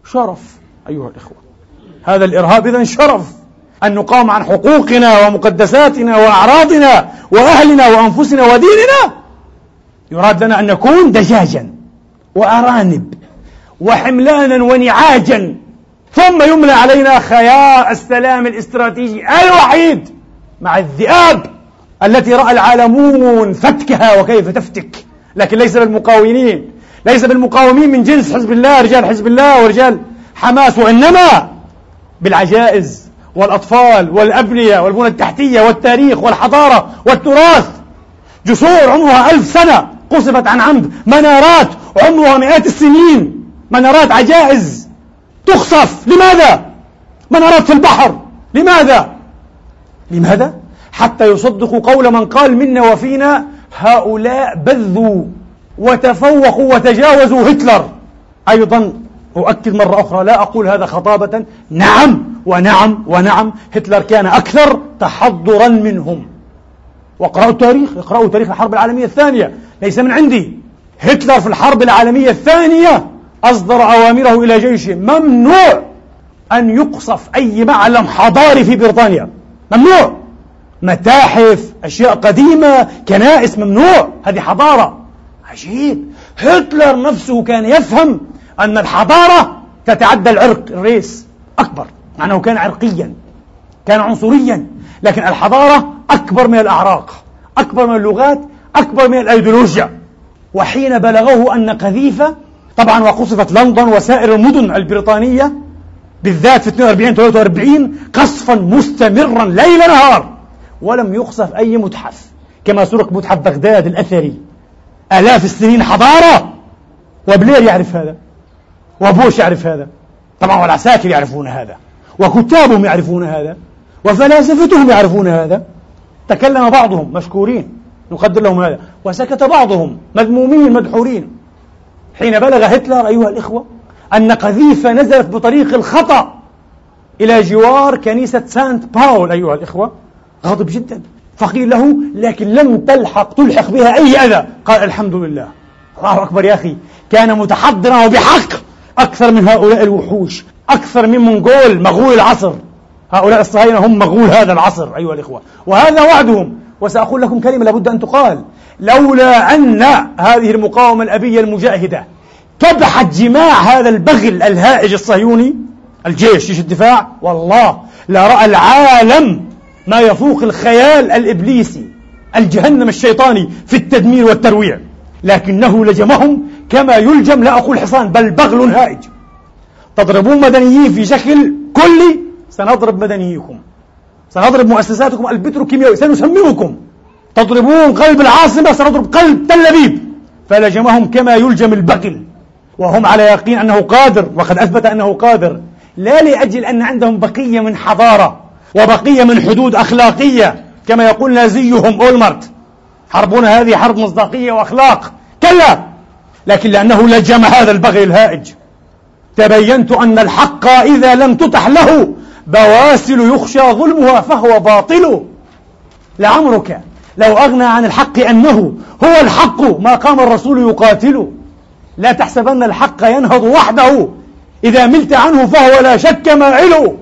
شرف أيها الإخوة. هذا الإرهاب إذا شرف. أن نقاوم عن حقوقنا ومقدساتنا وأعراضنا وأهلنا وأنفسنا وديننا. يراد لنا أن نكون دجاجا وأرانب وحملانا ونعاجا. ثم يملى علينا خيار السلام الاستراتيجي الوحيد مع الذئاب التي رأى العالمون فتكها وكيف تفتك. لكن ليس بالمقاومين. ليس بالمقاومين من جنس حزب الله رجال حزب الله ورجال حماس وإنما بالعجائز. والأطفال والأبنية والبنى التحتية والتاريخ والحضارة والتراث. جسور عمرها ألف سنة قصفت عن عمد منارات عمرها مئات السنين. منارات عجائز. تخصف. لماذا؟ منارات في البحر. لماذا؟ لماذا؟ حتى يصدقوا قول من قال منا وفينا هؤلاء بذوا وتفوقوا وتجاوزوا هتلر. أيضا أؤكد مرة أخرى لا أقول هذا خطابة. نعم. ونعم ونعم. هتلر كان أكثر تحضرا منهم. واقرأوا التاريخ اقرأوا تاريخ الحرب العالمية الثانية. ليس من عندي. هتلر في الحرب العالمية الثانية أصدر أوامره إلى جيشه. ممنوع أن يقصف أي معلم حضاري في بريطانيا. ممنوع. متاحف أشياء قديمة كنائس. ممنوع. هذه حضارة. عجيب. هتلر نفسه كان يفهم أن الحضارة تتعدى العرق الريس. أكبر. مع أنه كان عرقيا كان عنصريا لكن الحضارة أكبر من الأعراق أكبر من اللغات أكبر من الأيديولوجيا. وحين بلغه أن قذيفة طبعا وقصفت لندن وسائر المدن البريطانية بالذات في 42 43 قصفا مستمرا ليل نهار ولم يقصف أي متحف كما سرق متحف بغداد الأثري. آلاف السنين حضارة وبلير يعرف هذا وبوش يعرف هذا طبعا والعساكر يعرفون هذا. وكتابهم يعرفون هذا وفلاسفتهم يعرفون هذا. تكلم بعضهم مشكورين نقدر لهم هذا. وسكت بعضهم مذمومين مدحورين. حين بلغ هتلر أيها الإخوة أن قذيفة نزلت بطريق الخطأ إلى جوار كنيسة سانت باول أيها الإخوة. غاضب جدا فقيل له لكن لم تلحق تلحق بها أي أذى. قال الحمد لله. الله أكبر يا أخي كان متحضرا وبحق أكثر من هؤلاء الوحوش. أكثر من منغول مغول العصر. هؤلاء الصهاينة هم مغول هذا العصر أيها الإخوة. وهذا وعدهم. وسأقول لكم كلمة لابد أن تقال. لولا أن هذه المقاومة الأبية المجاهدة كبحت جماع هذا البغل الهائج الصهيوني الجيش جيش الدفاع والله لرأى العالم ما يفوق الخيال الإبليسي الجهنم الشيطاني في التدمير والترويع. لكنه لجمهم كما يلجم لا أقول حصان بل بغل هائج. تضربون مدنيين في شكل كلي سنضرب مدنيكم. سنضرب مؤسساتكم البتروكيماوية سنسممكم. تضربون قلب العاصمة سنضرب قلب تل أبيب. فلجمهم كما يلجم البغل وهم على يقين أنه قادر وقد أثبت أنه قادر. لا لأجل أن عندهم بقية من حضارة وبقية من حدود أخلاقية كما يقول نازيهم أولمرت. حربنا هذه حرب مصداقية وأخلاق. كلا! لكن لأنه لجم هذا البغي الهائج. تبينت أن الحق إذا لم تتح له بواسل يخشى ظلمها فهو باطل. لعمرك لو أغنى عن الحق أنه هو الحق ما قام الرسول يقاتل. لا تحسبن الحق ينهض وحده. إذا ملت عنه فهو لا شك ماعل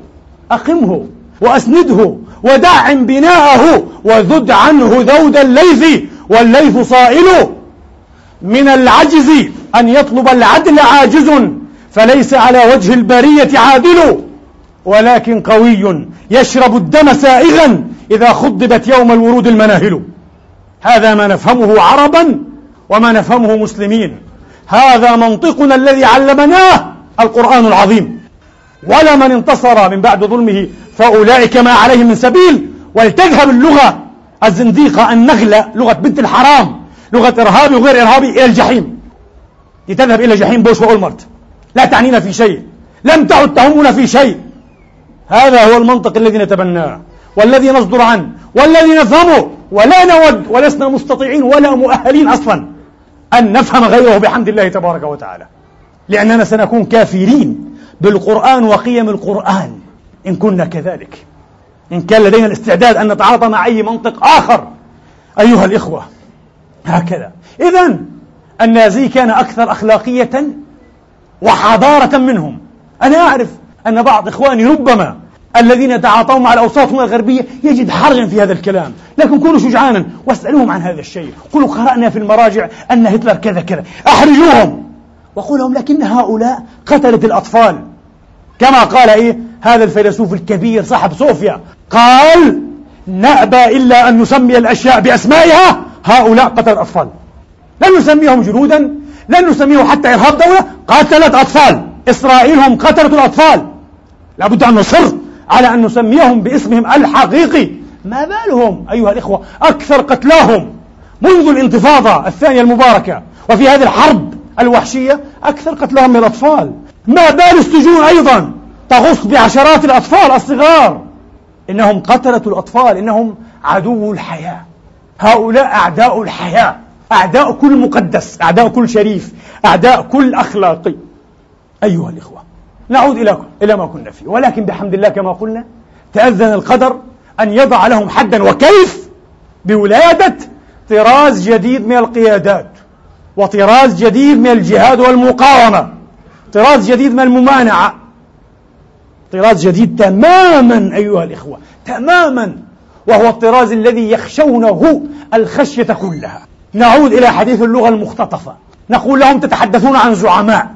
أقمه وأسنده ودعم بناءه وذد عنه ذود الليث والليث صائل من العجز أن يطلب العدل عاجز. فليس على وجه البرية عادل ولكن قوي يشرب الدم سائغا إذا خضبت يوم الورود المناهل. هذا ما نفهمه عربا وما نفهمه مسلمين. هذا منطقنا الذي علمناه القرآن العظيم. ولا من انتصر من بعد ظلمه فأولئك ما عليهم من سبيل. ولتذهب اللغة الزنديقة النغلة لغة بنت الحرام لغة إرهابي وغير إرهابي إلى الجحيم. لتذهب إلى جحيم بوش وأولمرت. لا تعنينا في شيء. لم تعد تهمنا في شيء. هذا هو المنطق الذي نتبناه. والذي نصدر عنه. والذي نفهمه. ولا نود ولسنا مستطيعين ولا مؤهلين أصلا أن نفهم غيره بحمد الله تبارك وتعالى. لأننا سنكون كافرين بالقرآن وقيم القرآن. إن كنا كذلك. إن كان لدينا الاستعداد أن نتعاطى مع أي منطق آخر. أيها الإخوة هكذا. اذا النازي كان أكثر أخلاقية وحضارة منهم. أنا أعرف أن بعض إخواني ربما الذين يتعاطون مع الأوساط الغربية يجد حرجا في هذا الكلام. لكن كونوا شجعانا واسألوهم عن هذا الشيء. قولوا قرأنا في المراجع أن هتلر كذا كذا. أحرجوهم. وقول لهم لكن هؤلاء قتلت الأطفال. كما قال إيه؟ هذا الفيلسوف الكبير صاحب صوفيا. قال نأبى إلا أن نسمي الأشياء بأسمائها هؤلاء قتل الأطفال. لن نسميهم جنودا. لن نسميهم حتى إرهاب دولة قتلت أطفال. إسرائيل هم قتلة الأطفال. لابد أن نصر على أن نسميهم باسمهم الحقيقي. ما بالهم أيها الإخوة؟ أكثر قتلاهم منذ الانتفاضة الثانية المباركة وفي هذه الحرب الوحشية أكثر قتلاهم من الأطفال. ما بال السجون أيضا تغص بعشرات الأطفال الصغار. إنهم قتلة الأطفال. إنهم عدو الحياة. هؤلاء أعداء الحياة. أعداء كل مقدس أعداء كل شريف أعداء كل أخلاقي. أيها الإخوة نعود إلى إلى ما كنا فيه. ولكن بحمد الله كما قلنا تأذن القدر أن يضع لهم حدا وكيف؟ بولادة طراز جديد من القيادات وطراز جديد من الجهاد والمقاومة طراز جديد من الممانعة. طراز جديد تماما أيها الإخوة تماما وهو الطراز الذي يخشونه الخشية كلها. نعود إلى حديث اللغة المختطفة. نقول لهم تتحدثون عن زعماء.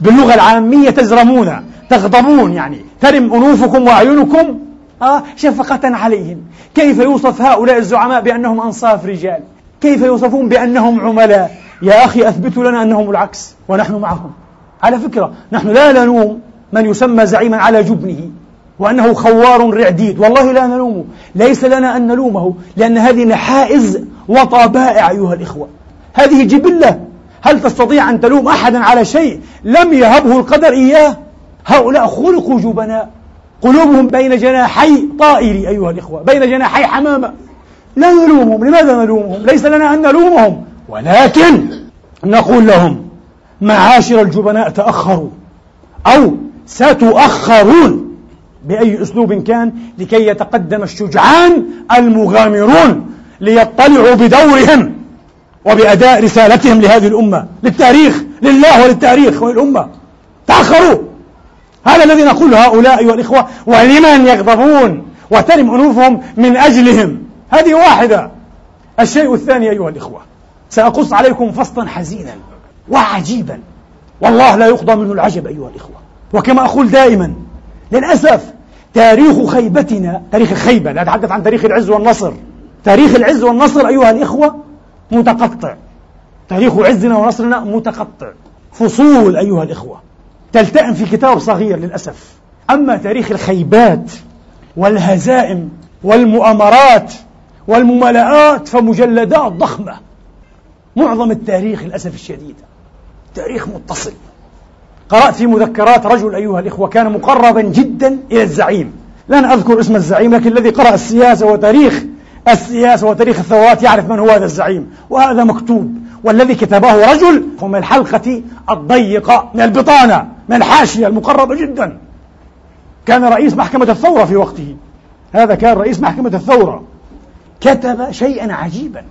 باللغة العامية تزرمون تغضبون يعني. ترم أنوفكم وأعينكم آه شفقة عليهم. كيف يوصف هؤلاء الزعماء بأنهم أنصاف رجال؟ كيف يوصفون بأنهم عملاء؟ يا أخي أثبتوا لنا أنهم العكس ونحن معهم على فكرة نحن لا نلوم من يسمى زعيما على جبنه. وأنه خوار رعديد والله لا نلومه. ليس لنا أن نلومه لأن هذه نحائز وطبائع أيها الإخوة. هذه جبلة. هل تستطيع أن تلوم أحدا على شيء؟ لم يهبه القدر إياه. هؤلاء خلقوا جبناء. قلوبهم بين جناحي طائري أيها الإخوة بين جناحي حمامة. لا نلومهم. لماذا نلومهم؟ ليس لنا أن نلومهم. ولكن نقول لهم معاشر الجبناء تأخروا أو ستؤخرون. بأي أسلوب كان لكي يتقدم الشجعان المغامرون ليطلعوا بدورهم وبأداء رسالتهم لهذه الأمة للتاريخ لله وللتاريخ وللأمة تأخروا. هذا الذي نقول هؤلاء أيها الإخوة ولمن يغضبون وترم أنوفهم من أجلهم؟ هذه واحدة. الشيء الثاني أيها الإخوة سأقص عليكم فصلا حزينا وعجيبا. والله لا يقضى منه العجب أيها الإخوة. وكما أقول دائما للأسف تاريخ خيبتنا تاريخ الخيبة لا أتحدث عن تاريخ العز والنصر. تاريخ العز والنصر أيها الإخوة متقطع. تاريخ عزنا ونصرنا متقطع. فصول أيها الإخوة تلتئم في كتاب صغير للأسف. أما تاريخ الخيبات والهزائم والمؤامرات والممالآت فمجلدات ضخمة. معظم التاريخ للأسف الشديد تاريخ متصل. قرأت في مذكرات رجل أيها الإخوة كان مقربا جدا إلى الزعيم. لن أذكر اسم الزعيم لكن الذي قرأ السياسة وتاريخ السياسة وتاريخ الثورات يعرف من هو هذا الزعيم. وهذا مكتوب والذي كتبه رجل من الحلقة الضيقة من البطانة من الحاشية المقربة جدا. كان رئيس محكمة الثورة في وقته. هذا كان رئيس محكمة الثورة. كتب شيئا عجيبا.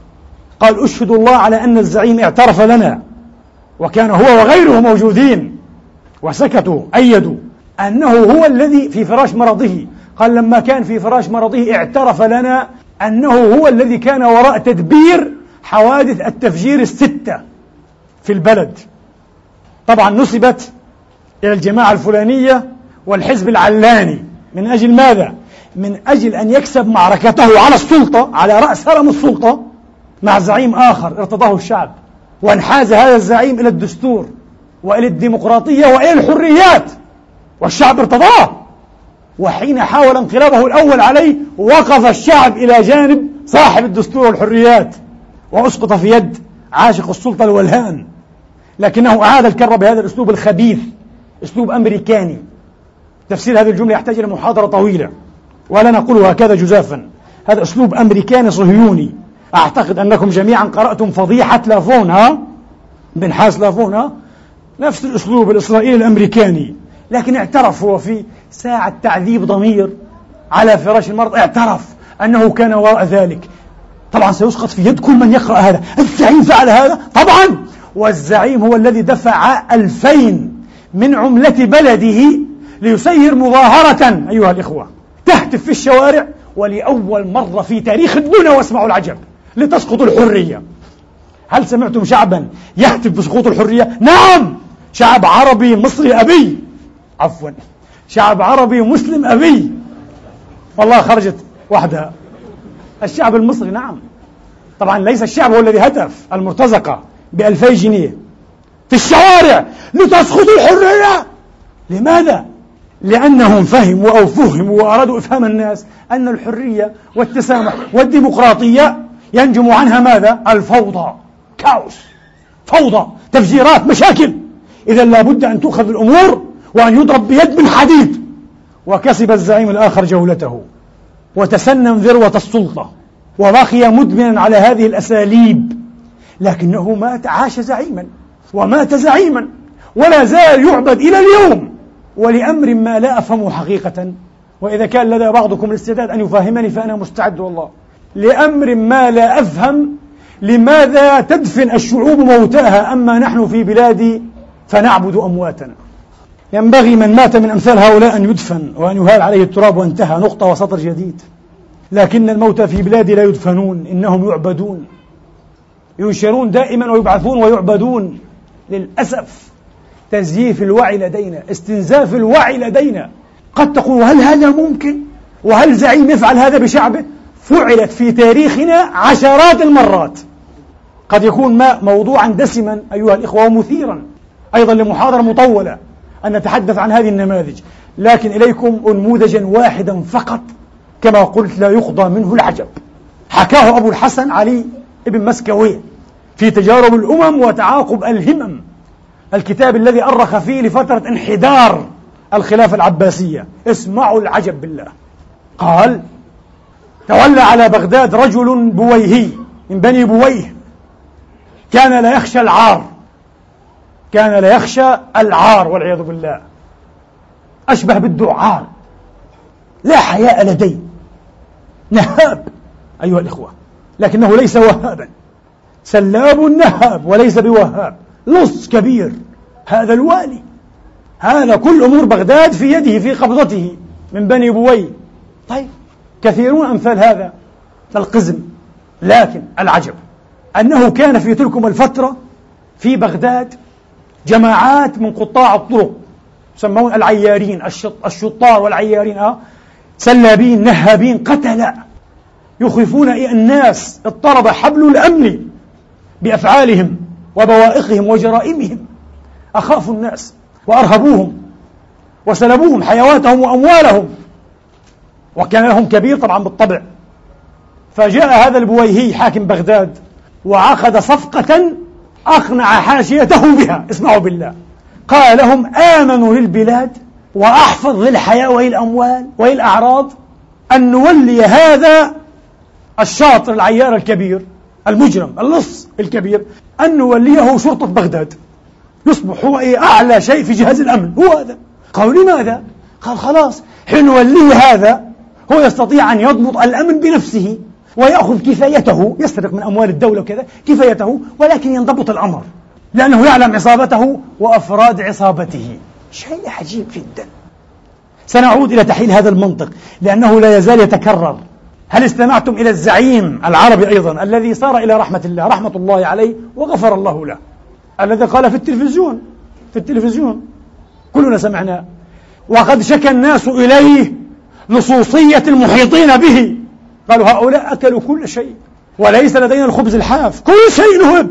قال أشهد الله على أن الزعيم اعترف لنا وكان هو وغيره موجودين. وسكتوا أيدوا. أنه هو الذي في فراش مرضه. قال لما كان في فراش مرضه اعترف لنا أنه هو الذي كان وراء تدبير حوادث التفجير الستة في البلد. طبعا نسبت إلى الجماعة الفلانية والحزب العلاني. من أجل ماذا؟ من أجل أن يكسب معركته على السلطة على رأس هرم السلطة مع زعيم آخر ارتضاه الشعب. وانحاز هذا الزعيم إلى الدستور. وإلى الديمقراطية وإلى الحريات والشعب ارتضاه. وحين حاول انقلابه الأول عليه وقف الشعب إلى جانب صاحب الدستور والحريات وأسقط في يد عاشق السلطة الولهان. لكنه أعاد الكرة بهذا الأسلوب الخبيث أسلوب أمريكاني. تفسير هذه الجملة يحتاج إلى محاضرة طويلة ولا نقول هكذا جزافا. هذا أسلوب أمريكاني صهيوني. أعتقد أنكم جميعا قرأتم فضيحة لافون ها؟ بن حاس لافون ها؟ نفس الأسلوب الإسرائيلي الأمريكاني. لكن اعترف هو في ساعة تعذيب ضمير على فراش المرض. اعترف أنه كان وراء ذلك. طبعا سيسقط في يد كل من يقرأ هذا. الزعيم فعل هذا؟ طبعا! والزعيم هو الذي دفع ألفين من عملة بلده ليسير مظاهرة أيها الإخوة. تهتف في الشوارع ولأول مرة في تاريخ الدنيا واسمعوا العجب لتسقط الحرية. هل سمعتم شعبا يهتف بسقوط الحرية؟ نعم! شعب عربي مصري أبي. عفوا. شعب عربي مسلم أبي. والله خرجت وحدها. الشعب المصري نعم. طبعا ليس الشعب هو الذي هتف المرتزقة بألفي جنيه. في الشوارع لتسقط الحرية. لماذا؟ لأنهم فهموا أو فهموا وأرادوا إفهام الناس أن الحرية والتسامح والديمقراطية ينجم عنها ماذا؟ الفوضى. كاوس. فوضى. تفجيرات مشاكل. إذا لابد أن تؤخذ الأمور وأن يضرب بيد من حديد وكسب الزعيم الآخر جولته. وتسنم ذروة السلطة وبقي مدمنا على هذه الأساليب. لكنه مات عاش زعيما. ومات زعيما. ولا زال يعبد إلى اليوم. ولأمر ما لا أفهمه حقيقة. وإذا كان لدى بعضكم الاستعداد أن يفهمني فأنا مستعد والله. لأمر ما لا أفهم. لماذا تدفن الشعوب موتاها أما نحن في بلادي فنعبد أمواتنا. ينبغي من مات من أمثال هؤلاء أن يدفن وأن يهال عليه التراب وانتهى نقطة وسطر جديد. لكن الموتى في بلادي لا يدفنون إنهم يعبدون. ينشرون دائما ويبعثون ويعبدون. للأسف تزييف الوعي لدينا استنزاف الوعي لدينا. قد تقول هل هذا ممكن؟ وهل زعيم يفعل هذا بشعبه؟ فعلت في تاريخنا عشرات المرات. قد يكون ما موضوعا دسما أيها الإخوة ومثيرا. أيضا لمحاضرة مطولة أن نتحدث عن هذه النماذج. لكن إليكم أنموذجا واحدا فقط كما قلت لا يقضى منه العجب. حكاه أبو الحسن علي ابن مسكوي في تجارب الأمم وتعاقب الهمم. الكتاب الذي أرخ فيه لفترة انحدار الخلافة العباسية. اسمعوا العجب بالله. قال تولى على بغداد رجل بويهي من بني بويه. كان لا يخشى العار. كان لا يخشى العار والعياذ بالله. أشبه بالدعار. لا حياء لديه نهاب. أيها الإخوة. لكنه ليس وهابا. سلاب نهاب وليس بوهاب. لص كبير. هذا الوالي. هذا كل أمور بغداد في يده في قبضته من بني بوي. طيب كثيرون أمثال هذا. القزم. لكن العجب. أنه كان في تلكم الفترة في بغداد جماعات من قطاع الطرق يسمون العيارين الشطار والعيارين آه سلابين نهابين قتلة. يخيفون الناس اضطرب حبل الأمن بأفعالهم وبوائقهم وجرائمهم. أخافوا الناس وأرهبوهم وسلبوهم حيواتهم وأموالهم. وكان لهم كبير طبعا بالطبع. فجاء هذا البويهي حاكم بغداد وعقد صفقة أقنع حاشيته بها. اسمعوا بالله. قال لهم آمنوا للبلاد وأحفظ للحياة والأموال والأعراض أن نولي هذا الشاطر العيار الكبير المجرم اللص الكبير أن نوليه شرطة بغداد. يصبح هو إيه؟ أعلى شيء في جهاز الأمن. هو هذا. قالوا لماذا؟ قال خلاص حين نوليه هذا هو يستطيع أن يضبط الأمن بنفسه. ويأخذ كفايته يسرق من أموال الدولة وكذا كفايته ولكن ينضبط الأمر لأنه يعلم عصابته وأفراد عصابته. شيء عجيب جدا. سنعود إلى تحليل هذا المنطق لأنه لا يزال يتكرر. هل استمعتم إلى الزعيم العربي أيضا الذي صار إلى رحمة الله رحمة الله عليه وغفر الله له الذي قال في التلفزيون في التلفزيون. كلنا سمعنا وقد شكى الناس إليه لصوصية المحيطين به. قالوا هؤلاء أكلوا كل شيء وليس لدينا الخبز الحاف. كل شيء نهب.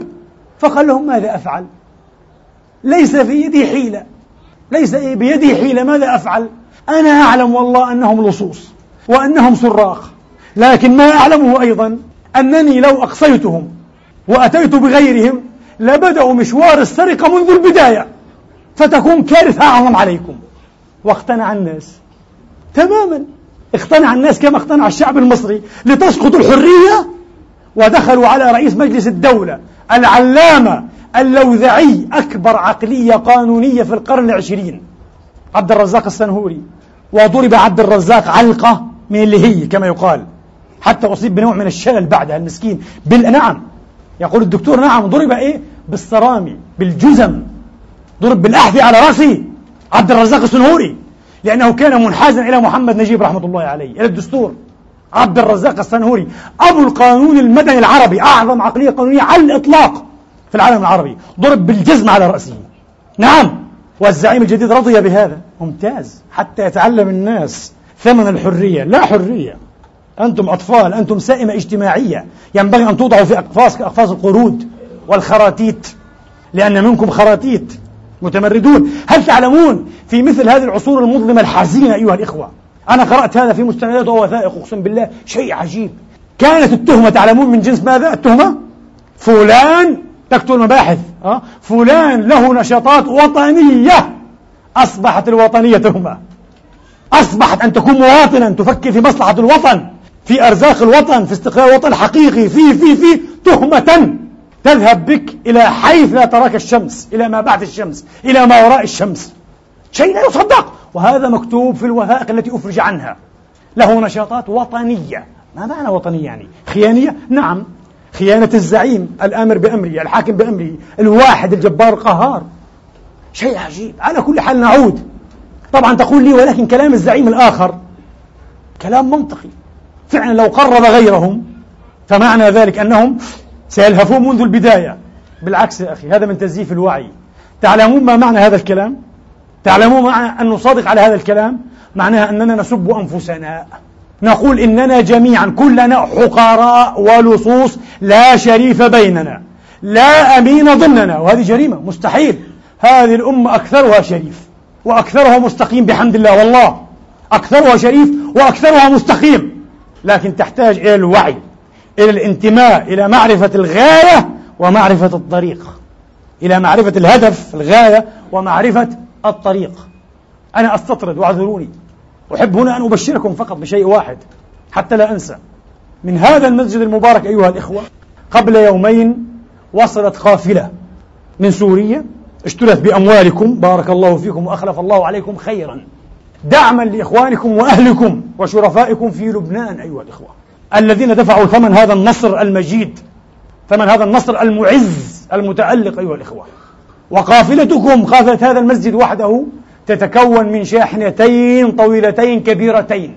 فقال لهم ماذا أفعل؟ ليس في يدي حيلة. ليس بيدي حيلة ماذا أفعل؟ أنا أعلم والله أنهم لصوص وأنهم صراخ لكن ما أعلمه أيضا أنني لو أقصيتهم وأتيت بغيرهم لبدأوا مشوار السرقة منذ البداية فتكون كارثة أعظم عليكم. واقتنع الناس تماما. اقتنع الناس كما اقتنع الشعب المصري لتسقط الحرية ودخلوا على رئيس مجلس الدولة العلامة اللوذعي أكبر عقلية قانونية في القرن العشرين. عبد الرزاق السنهوري وضرب عبد الرزاق علقة من اللي هي كما يقال. حتى أصيب بنوع من الشلل بعدها المسكين. بال... نعم. يقول الدكتور نعم ضرب إيه؟ بالصرامي بالجزم. ضرب بالأحذية على رأسه. عبد الرزاق السنهوري. لأنه كان منحازا إلى محمد نجيب رحمة الله عليه إلى الدستور. عبد الرزاق السنهوري أبو القانون المدني العربي أعظم عقلية قانونية على الإطلاق في العالم العربي. ضرب بالجزم على رأسه. نعم والزعيم الجديد رضي بهذا. ممتاز حتى يتعلم الناس ثمن الحرية. لا حرية. أنتم أطفال أنتم سائمة اجتماعية. ينبغي أن توضعوا في أقفاص كأقفاص القرود والخراتيت لأن منكم خراتيت. متمردون. هل تعلمون في مثل هذه العصور المظلمة الحزينة أيها الإخوة؟ أنا قرأت هذا في مستندات ووثائق أقسم بالله شيء عجيب. كانت التهمة تعلمون من جنس ماذا؟ التهمة؟ فلان تكتب المباحث أه؟ فلان له نشاطات وطنية. أصبحت الوطنية تهمة. أصبحت أن تكون مواطنا تفكر في مصلحة الوطن في أرزاق الوطن في استقلال الوطن الحقيقي في في في تهمة. تذهب بك إلى حيث لا تراك الشمس إلى ما بعد الشمس إلى ما وراء الشمس. شيء لا يصدق. وهذا مكتوب في الوثائق التي أفرج عنها. له نشاطات وطنية. ما معنى وطنية يعني؟ خيانية؟ نعم. خيانة الزعيم الآمر بأمره الحاكم بأمره الواحد الجبار القهار. شيء عجيب. على كل حال نعود. طبعا تقول لي ولكن كلام الزعيم الآخر كلام منطقي. فعلا لو قرب غيرهم فمعنى ذلك أنهم سيلهفون منذ البداية. بالعكس يا أخي هذا من تزييف الوعي. تعلمون ما معنى هذا الكلام؟ تعلمون معنى أن نصادق على هذا الكلام؟ معناها أننا نسب أنفسنا. نقول إننا جميعا كلنا حقراء ولصوص لا شريف بيننا. لا أمين ضمننا. وهذه جريمة. مستحيل. هذه الأمة أكثرها شريف وأكثرها مستقيم بحمد الله. والله أكثرها شريف وأكثرها مستقيم. لكن تحتاج إلى الوعي. إلى الانتماء إلى معرفة الغاية ومعرفة الطريق. إلى معرفة الهدف الغاية ومعرفة الطريق. أنا أستطرد واعذروني. أحب هنا أن أبشركم فقط بشيء واحد حتى لا أنسى. من هذا المسجد المبارك أيها الإخوة قبل يومين وصلت قافلة من سوريا اشترت بأموالكم بارك الله فيكم وأخلف الله عليكم خيرا. دعما لإخوانكم وأهلكم وشرفائكم في لبنان أيها الإخوة. الذين دفعوا ثمن هذا النصر المجيد ثمن هذا النصر المعز المتألق أيها الإخوة. وقافلتكم قافلة هذا المسجد وحده تتكون من شاحنتين طويلتين كبيرتين.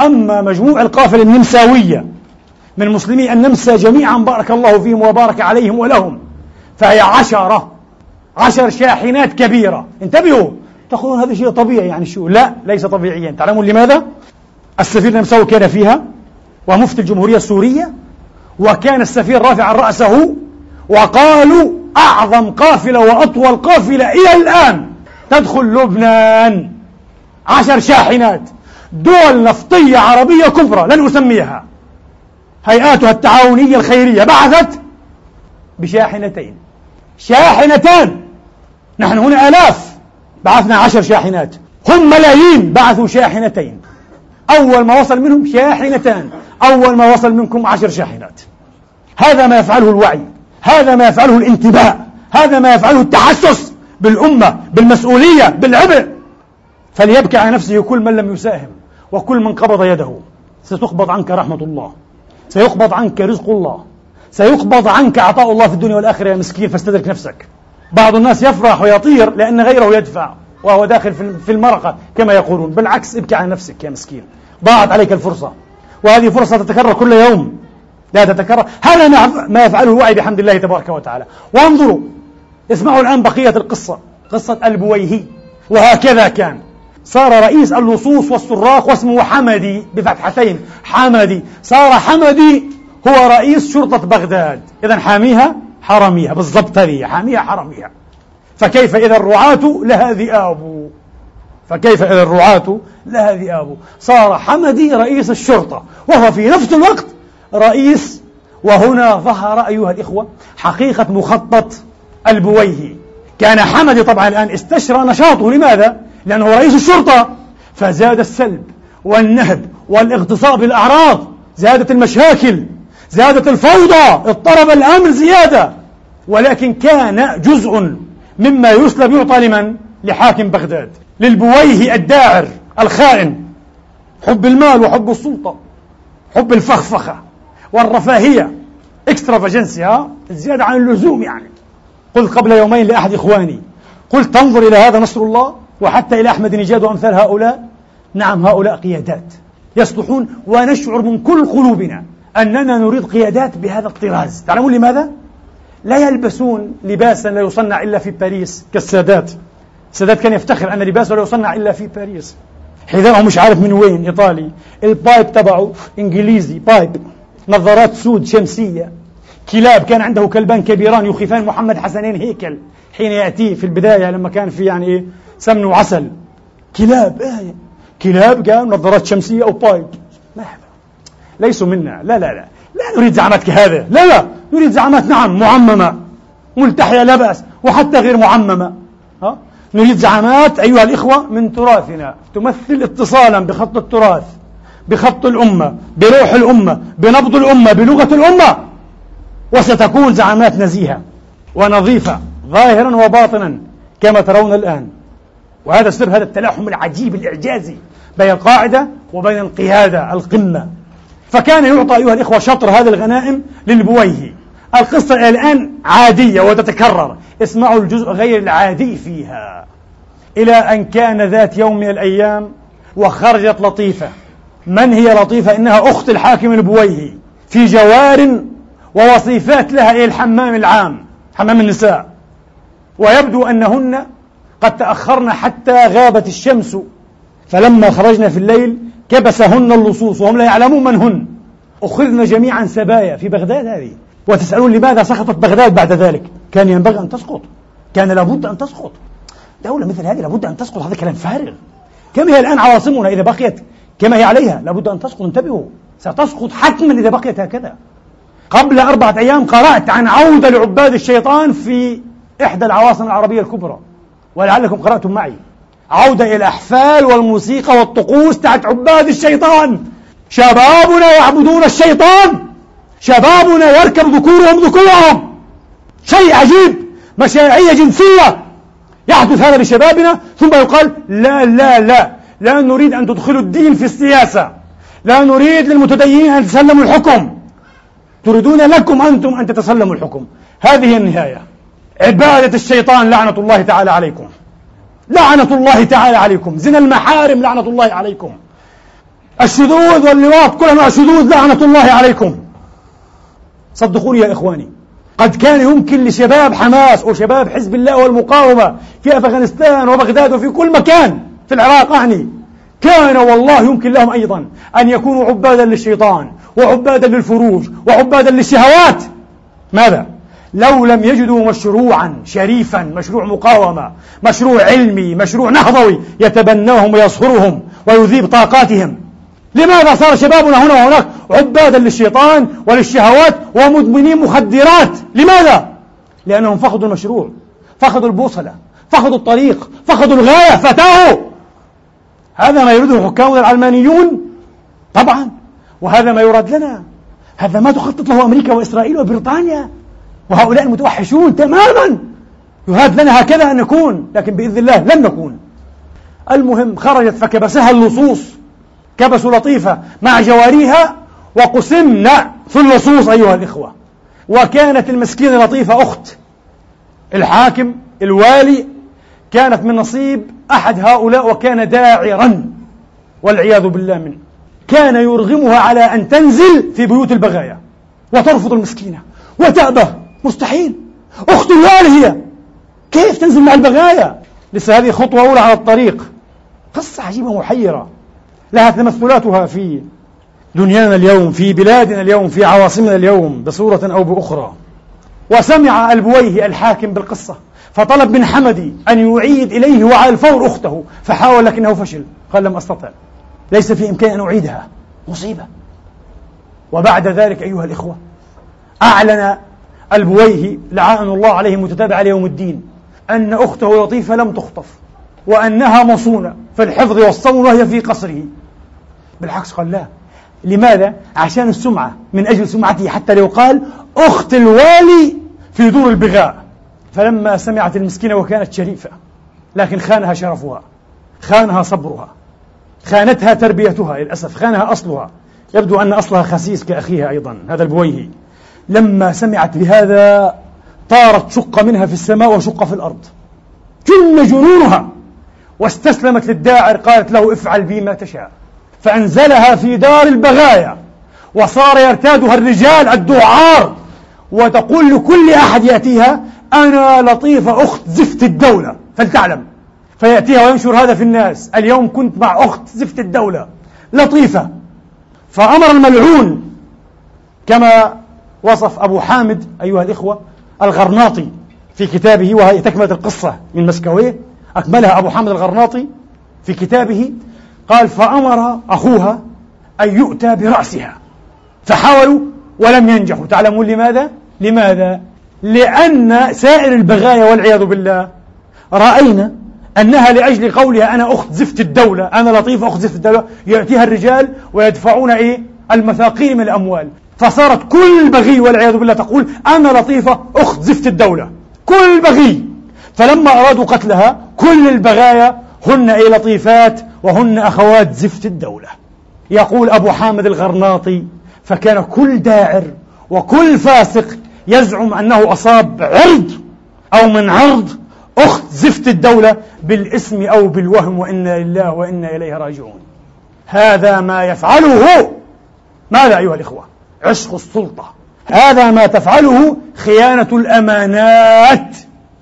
أما مجموع القافلة النمساوية من مسلمي النمسا جميعا بارك الله فيهم وبارك عليهم ولهم فهي عشرة عشر شاحنات كبيرة. انتبهوا تقولون هذا شيء طبيعي يعني شو؟ لا ليس طبيعيا. تعلمون لماذا؟ السفير النمساوي كان فيها ومفتي الجمهورية السورية وكان السفير رافعا رأسه وقالوا أعظم قافلة وأطول قافلة إلى الآن تدخل لبنان. عشر شاحنات دول نفطية عربية كبرى لن أسميها. هيئاتها التعاونية الخيرية بعثت بشاحنتين. شاحنتان! نحن هنا آلاف بعثنا عشر شاحنات. هم ملايين بعثوا شاحنتين. أول ما وصل منهم شاحنتان. أول ما وصل منكم عشر شاحنات. هذا ما يفعله الوعي. هذا ما يفعله الانتباه. هذا ما يفعله التحسس بالأمة بالمسؤولية بالعبء فليبكي على نفسه كل من لم يساهم وكل من قبض يده. ستقبض عنك رحمة الله. سيقبض عنك رزق الله. سيقبض عنك عطاء الله في الدنيا والآخرة يا مسكين فاستدرك نفسك. بعض الناس يفرح ويطير لأن غيره يدفع وهو داخل في المرقة كما يقولون. بالعكس ابكي على نفسك يا مسكين. ضاعت عليك الفرصة. وهذه فرصة تتكرر كل يوم. لا تتكرر. هذا ما يفعله الوعي بحمد الله تبارك وتعالى. وانظروا. اسمعوا الآن بقية القصة. قصة البويهي. وهكذا كان. صار رئيس اللصوص والسراق واسمه حمدي بفتحتين. حمدي. صار حمدي هو رئيس شرطة بغداد. إذا حاميها حرميها بالضبط هذه حاميها حرميها فكيف إذا الرعاة لها ذئاب فكيف إذا الرعاة؟ لها ذئاب صار حمدي رئيس الشرطة وهو في نفس الوقت رئيس. وهنا ظهر أيها الإخوة حقيقة مخطط البويهي كان حمدي طبعا الآن استشرى نشاطه. لماذا؟ لأنه رئيس الشرطة. فزاد السلب والنهب والاغتصاب للأعراض زادت المشاكل زادت الفوضى اضطرب الأمر زيادة. ولكن كان جزء مما يسلب يعطى لمن؟ لحاكم بغداد. للبويه الداعر الخائن. حب المال وحب السلطة حب الفخفخة والرفاهية. اكسترافاجنسي ها؟ الزيادة عن اللزوم يعني. قلت قبل يومين لأحد إخواني قلت تنظر إلى هذا نصر الله وحتى إلى أحمد نجاد وأمثال هؤلاء؟ نعم هؤلاء قيادات يصلحون ونشعر من كل قلوبنا أننا نريد قيادات بهذا الطراز. تعلمون لماذا؟ لا يلبسون لباسا لا يصنع إلا في باريس كالسادات. السادات كان يفتخر أن لباسه لا يصنع إلا في باريس. حذاءه مش عارف من وين إيطالي. ال pipe تبعه إنجليزي pipe. نظارات سود شمسية. كلاب كان عنده كلبان كبيران يخيفان محمد حسنين هيكل. حين يأتي في البداية لما كان في يعني إيه سمن وعسل. كلاب إيه كلاب قال نظارات شمسية أو pipe. ما ليسوا منا. لا لا لا. لا نريد زعامات كهذا لا لا. نريد زعامات نعم معممة. ملتحية لا بأس. وحتى غير معممة. ها؟ نريد زعامات أيها الإخوة من تراثنا. تمثل اتصالا بخط التراث بخط الأمة بروح الأمة بنبض الأمة بلغة الأمة. وستكون زعامات نزيهة ونظيفة ظاهرا وباطنا كما ترون الآن. وهذا سر هذا التلاحم العجيب الإعجازي بين القاعدة وبين القيادة القمة. فكان يعطى أيها الإخوة شطر هذه الغنائم للبويهي القصة الآن عادية وتتكرر. اسمعوا الجزء غير العادي فيها. إلى أن كان ذات يوم من الأيام وخرجت لطيفة. من هي لطيفة؟ إنها أخت الحاكم البويهي. في جوار ووصيفات لها إلى الحمام العام حمام النساء. ويبدو أنهن قد تأخرن حتى غابت الشمس. فلما خرجنا في الليل كبسهن اللصوص وهم لا يعلمون من هن. أخذن جميعا سبايا. في بغداد هذه. وتسألون لماذا سقطت بغداد بعد ذلك؟ كان ينبغي أن تسقط. كان لابد أن تسقط. دولة مثل هذه لابد أن تسقط. هذا كلام فارغ. كما هي الآن عواصمنا إذا بقيت كما هي عليها لابد أن تسقط. انتبهوا ستسقط حتما إذا بقيت هكذا. قبل أربعة أيام قرأت عن عودة لعباد الشيطان في إحدى العواصم العربية الكبرى. ولعلكم قرأتم معي. عودة إلى الأحفال والموسيقى والطقوس تحت عباد الشيطان. شبابنا يعبدون الشيطان. شبابنا يركب ذكورهم ذكورهم. شيء عجيب. مشاعية جنسية يحدث هذا لشبابنا ثم يقال لا لا لا. لا نريد أن تدخلوا الدين في السياسة. لا نريد للمتدينين أن يتسلموا الحكم. تريدون لكم أنتم أن تتسلموا الحكم. هذه النهاية. عبادة الشيطان لعنة الله تعالى عليكم. لعنة الله تعالى عليكم. زنا المحارم لعنة الله عليكم. الشذوذ واللواط كل أنواع الشذوذ لعنة الله عليكم. صدقوني يا إخواني. قد كان يمكن لشباب حماس وشباب حزب الله والمقاومة في أفغانستان وبغداد وفي كل مكان في العراق أعني كان والله يمكن لهم أيضا أن يكونوا عبادا للشيطان وعبادا للفروج وعبادا للشهوات. ماذا؟ لو لم يجدوا مشروعا شريفا مشروع مقاومة مشروع علمي مشروع نهضوي يتبناهم ويصهرهم ويذيب طاقاتهم. لماذا صار شبابنا هنا وهناك عبادا للشيطان وللشهوات ومدمنين مخدرات؟ لماذا؟ لأنهم فقدوا المشروع فقدوا البوصلة فقدوا الطريق فقدوا الغاية فتاهوا. هذا ما يريده حكامنا العلمانيون طبعا. وهذا ما يراد لنا. هذا ما تخطط له أمريكا وإسرائيل وبريطانيا. وهؤلاء المتوحشون تماما. يهاد لنا هكذا أن نكون لكن بإذن الله لن نكون. المهم خرجت فكبسها اللصوص. كبسوا لطيفة مع جواريها وقسمنا في اللصوص أيها الإخوة. وكانت المسكينة لطيفة أخت الحاكم الوالي كانت من نصيب أحد هؤلاء وكان داعرا والعياذ بالله منه. كان يرغمها على أن تنزل في بيوت البغايا وترفض المسكينة وتأبى. مستحيل. أخت الوالي هي. كيف تنزل مع البغايا؟ لسه هذه خطوة أولى على الطريق. قصة عجيبة محيرة لها تمثلاتها في دنيانا اليوم في بلادنا اليوم في عواصمنا اليوم بصورة أو بأخرى. وسمع ألبويه الحاكم بالقصة فطلب من حمدي أن يعيد إليه وعلى الفور أخته فحاول لكنه فشل. قال لم أستطع. ليس في إمكاني أن أعيدها. مصيبة. وبعد ذلك أيها الإخوة أعلن ألبويه لعان الله عليه متتابع ليوم الدين أن أخته لطيفة لم تخطف وأنها مصونة في الحفظ والصون وهي في قصره. بالعكس قال لا. لماذا؟ عشان السمعة. من أجل سمعته حتى لو قال أخت الوالي في دور البغاء. فلما سمعت المسكينة وكانت شريفة. لكن خانها شرفها. خانها صبرها. خانتها تربيتها للأسف. خانها أصلها. يبدو أن أصلها خسيس كأخيها أيضا. هذا البويهي لما سمعت بهذا طارت شق منها في السماء وشق في الأرض. جن جنونها. واستسلمت للداعر قالت له افعل بي ما تشاء. فأنزلها في دار البغايا وصار يرتادها الرجال الدعار وتقول لكل أحد يأتيها أنا لطيفة أخت زفت الدولة فلتعلم. فيأتيها وينشر هذا في الناس اليوم كنت مع أخت زفت الدولة لطيفة. فأمر الملعون كما وصف أبو حامد أيها الإخوة الغرناطي في كتابه وهي تكملة القصة من مسكويه أكملها أبو حامد الغرناطي في كتابه قال فأمر أخوها أن يؤتى برأسها. فحاولوا ولم ينجحوا. تعلمون لماذا؟ لماذا؟ لأن سائر البغايا والعياذ بالله رأينا أنها لأجل قولها أنا أخت زفت الدولة أنا لطيفة أخت زفت الدولة يأتيها الرجال ويدفعون إيه؟ المثاقيل من الأموال. فصارت كل بغي والعياذ بالله تقول أنا لطيفة أخت زفت الدولة. كل بغي. فلما أرادوا قتلها كل البغايا هن أي لطيفات وهن أخوات زفت الدولة. يقول أبو حامد الغرناطي فكان كل داعر وكل فاسق يزعم أنه أصاب عرض أو من عرض أخت زفت الدولة بالاسم أو بالوهم وإنا لله وإنا إليه راجعون. هذا ما يفعله ماذا أيها الإخوة؟ عشق السلطة. هذا ما تفعله خيانة الأمانات.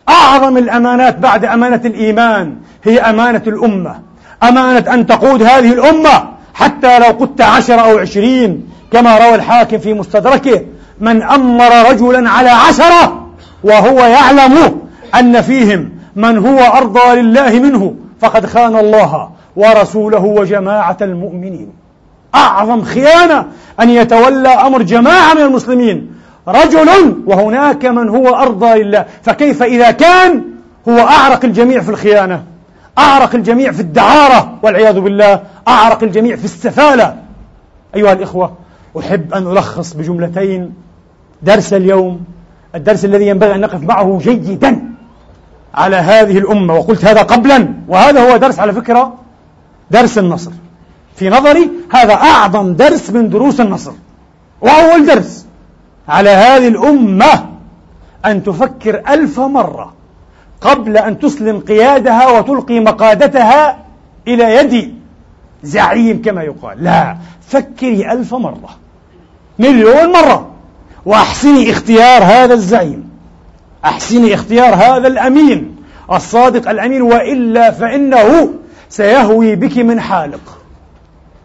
أعظم الأمانات بعد أمانة الإيمان هي أمانة الأمة. أمانة أن تقود هذه الأمة حتى لو قدت عشر أو عشرين كما روى الحاكم في مستدركه من أمر رجلا على عشرة وهو يعلم أن فيهم من هو أرضى لله منه فقد خان الله ورسوله وجماعة المؤمنين. أعظم خيانة أن يتولى أمر جماعة من المسلمين رجل وهناك من هو أرضى لله فكيف إذا كان هو أعرق الجميع في الخيانة؟ أعرق الجميع في الدعارة والعياذ بالله أعرق الجميع في السفالة. أيها الإخوة أحب أن ألخص بجملتين درس اليوم. الدرس الذي ينبغي أن نقف معه جيدا على هذه الأمة. وقلت هذا قبلا وهذا هو درس على فكرة درس النصر. في نظري هذا أعظم درس من دروس النصر وأول درس على هذه الأمة أن تفكر ألف مرة قبل أن تسلم قيادها وتلقي مقادتها إلى يد زعيم كما يقال. لا فكري ألف مرة مليون مرة وأحسني اختيار هذا الزعيم. أحسني اختيار هذا الأمين الصادق الأمين وإلا فإنه سيهوي بك من حالق.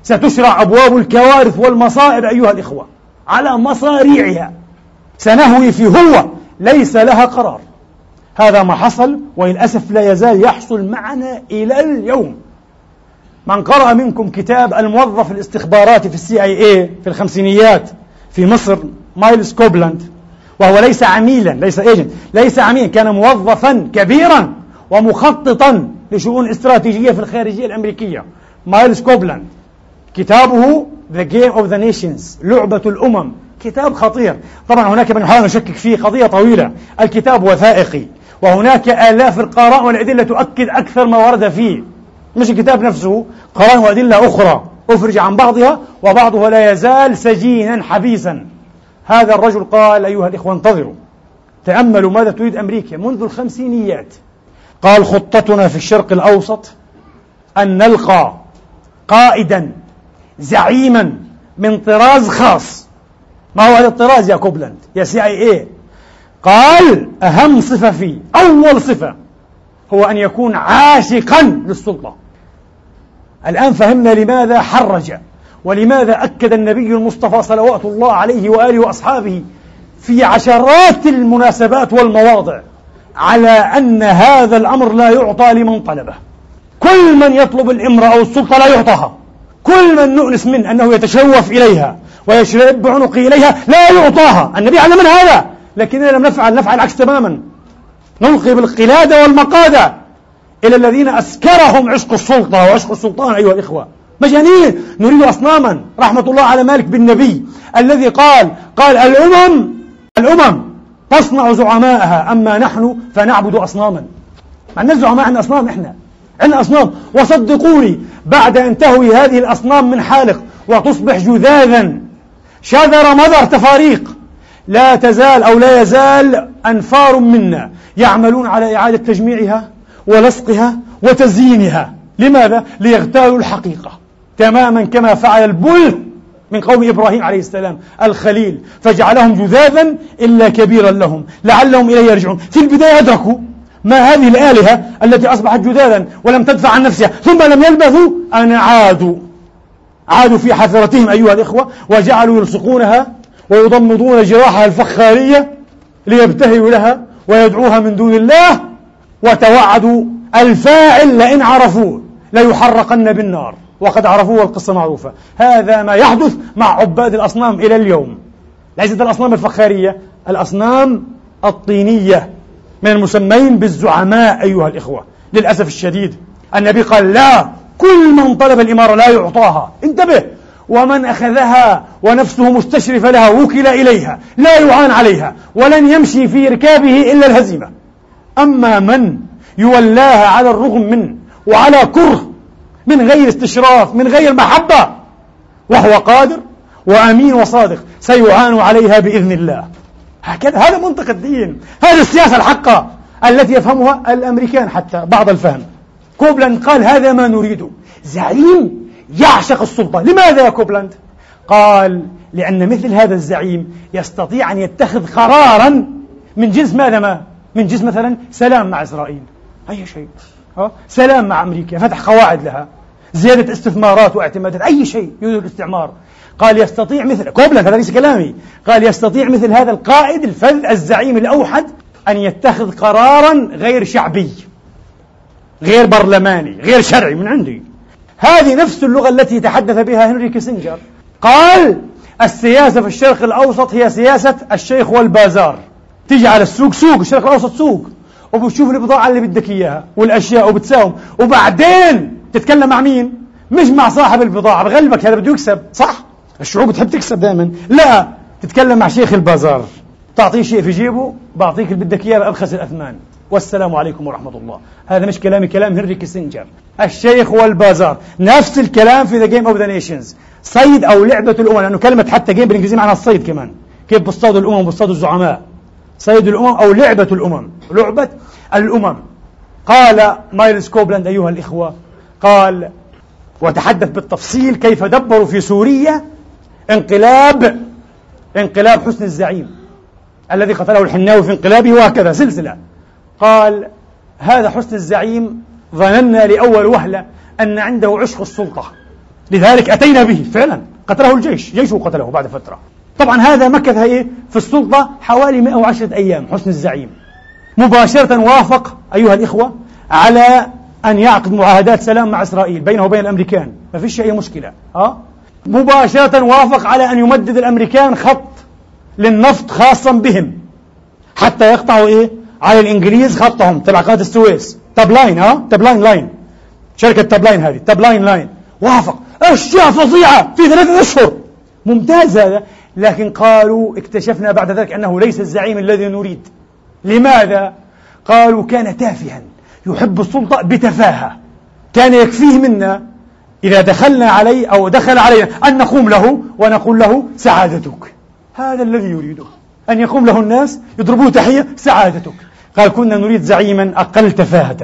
ستشرع أبواب الكوارث والمصائب أيها الإخوة على مصاريعها. سنهوي في هو ليس لها قرار. هذا ما حصل وللأسف لا يزال يحصل معنا إلى اليوم. من قرأ منكم كتاب الموظف الاستخباراتي في السي آي اي في الخمسينيات في مصر مايلز كوبلاند وهو ليس عميلا ليس agent ليس عميلا كان موظفا كبيرا ومخططا لشؤون استراتيجية في الخارجية الأمريكية. مايلز كوبلاند. كتابه The Game of the Nations لعبة الأمم. كتاب خطير. طبعا هناك من يحاول يشكك فيه قضية طويلة. الكتاب وثائقي. وهناك آلاف القراء والأدلة تؤكد أكثر ما ورد فيه. مش الكتاب نفسه قراء وأدلة أخرى. أفرج عن بعضها وبعضها لا يزال سجينا حبيسا. هذا الرجل قال أيها الإخوة انتظروا. تأملوا ماذا تريد أمريكا منذ الخمسينيات. قال خطتنا في الشرق الأوسط أن نلقى قائدا زعيما من طراز خاص. ما هو هذا الطراز يا كوبلاند؟ يا CIA قال أهم صفة فيه أول صفة هو أن يكون عاشقا للسلطة. الآن فهمنا لماذا حرج ولماذا أكد النبي المصطفى صلوات الله عليه وآله وأصحابه في عشرات المناسبات والمواضع على أن هذا الأمر لا يعطى لمن طلبه. كل من يطلب الإمرأة أو السلطة لا يعطاها. كل من نؤنس منه أنه يتشوف إليها ويشرب بعنقه إليها لا يعطاها. النبي علمنا هذا. لكننا لم نفعل نفعل العكس تماما. نلقي بالقلادة والمقادة إلى الذين أسكرهم عشق السلطة وعشق السلطان أيها الإخوة. مجانين. نريد أصناما. رحمة الله على مالك بن نبي الذي قال قال الأمم الأمم تصنع زعماءها أما نحن فنعبد أصناما. ما عندنا زعماء عندنا أصنام إحنا. عندنا أصنام. وصدقوني بعد أن تهوي هذه الأصنام من حالق وتصبح جذاذا. شذر مذر تفاريق. لا تزال أو لا يزال أنفار منا يعملون على إعادة تجميعها ولصقها وتزيينها. لماذا؟ ليغتالوا الحقيقة تماما كما فعل البل من قوم إبراهيم عليه السلام الخليل. فجعلهم جذاذا إلا كبيرا لهم لعلهم إليه يرجعون. في البداية أدركوا ما هذه الآلهة التي أصبحت جذاذا ولم تدفع عن نفسها ثم لم يلبثوا أن عادوا. عادوا في حفرتهم أيها الإخوة وجعلوا يلصقونها ويضمضون جراحها الفخارية ليبتهلوا لها ويدعوها من دون الله وتوعدوا الفاعل لئن عرفوه ليحرقن بالنار. وقد عرفوه والقصة معروفة. هذا ما يحدث مع عباد الأصنام إلى اليوم. ليست الأصنام الفخارية الأصنام الطينية من المسمين بالزعماء أيها الإخوة. للأسف الشديد النبي قال لا كل من طلب الإمارة لا يعطاها. انتبه ومن أخذها ونفسه مستشرفة لها وكل إليها لا يعان عليها ولن يمشي في ركابه إلا الهزيمة. أما من يولاها على الرغم من وعلى كره من غير استشراف من غير محبة وهو قادر وأمين وصادق سيعان عليها بإذن الله. هكذا هذا منطق الدين هذه السياسة الحقة التي يفهمها الأمريكان حتى بعض الفهم. كوبلاند قال هذا ما نريده زعيم يعشق السلطة لماذا يا كوبلاند؟ قال لأن مثل هذا الزعيم يستطيع أن يتخذ قرارا من جنس ماذا ما؟ من جنس مثلا سلام مع إسرائيل. أي شيء؟ سلام مع أمريكا فتح قواعد لها زيادة استثمارات واعتمادات أي شيء يريد الاستعمار. قال يستطيع مثل كوبلاند هذا ليس كلامي. قال يستطيع مثل هذا القائد الفذ الزعيم الأوحد أن يتخذ قرارا غير شعبي غير برلماني غير شرعي من عندي. هذه نفس اللغة التي تحدث بها هنري كيسنجر. قال السياسة في الشرق الأوسط هي سياسة الشيخ والبازار. تيجي على السوق سوق الشرق الأوسط سوق. وبتشوف البضاعة اللي بدك إياها والأشياء وبتساوم. وبعدين تتكلم مع مين؟ مش مع صاحب البضاعة بغلبك هذا بده يكسب. صح؟ الشعوب بتحب تكسب دائما. لا تتكلم مع شيخ البازار. تعطيه شيء في جيبه بعطيك اللي بدك إياه بأبخس الأثمان والسلام عليكم ورحمة الله. هذا مش كلامي كلام هنري كيسنجر الشيخ والبازار. نفس الكلام في the Game of the Nations صيد أو لعبة الأمم لأنه كلمة حتى game بالإنجليزي معناها الصيد كمان. كيف بصطادوا الأمم بصطادوا الزعماء. صيد الأمم أو لعبة الأمم. لعبة الأمم. قال مايلز كوبلاند أيها الإخوة قال وتحدث بالتفصيل كيف دبروا في سوريا انقلاب انقلاب حسن الزعيم الذي قتله الحناوي في انقلابه وهكذا. سلسلة. قال هذا حسن الزعيم ظننا لأول وهلة أن عنده عشق السلطة. لذلك أتينا به فعلا قتله الجيش جيشه قتله بعد فترة. طبعا هذا مكث إيه؟ في السلطة حوالي 110 أيام حسن الزعيم. مباشرة وافق أيها الإخوة على أن يعقد معاهدات سلام مع إسرائيل بينه وبين الأمريكان. ما فيش أي مشكلة. أه؟ مباشرة وافق على أن يمدد الأمريكان خط للنفط خاصا بهم حتى يقطعوا إيه؟ على الإنجليز خطهم. تبع قناة السويس. Tapline ها؟ Tapline line شركة Tapline هذه. Tapline line وافق. أشياء فظيعة في ثلاثة أشهر. ممتاز هذا. لكن قالوا اكتشفنا بعد ذلك أنه ليس الزعيم الذي نريد. لماذا؟ قالوا كان تافها. يحب السلطة بتفاهة. كان يكفيه منا. إذا دخلنا عليه أو دخل علينا أن نقوم له ونقول له سعادتك. هذا الذي يريده. أن يقوم له الناس يضربوه تحية سعادتك. قال كنا نريد زعيما أقل تفاهة.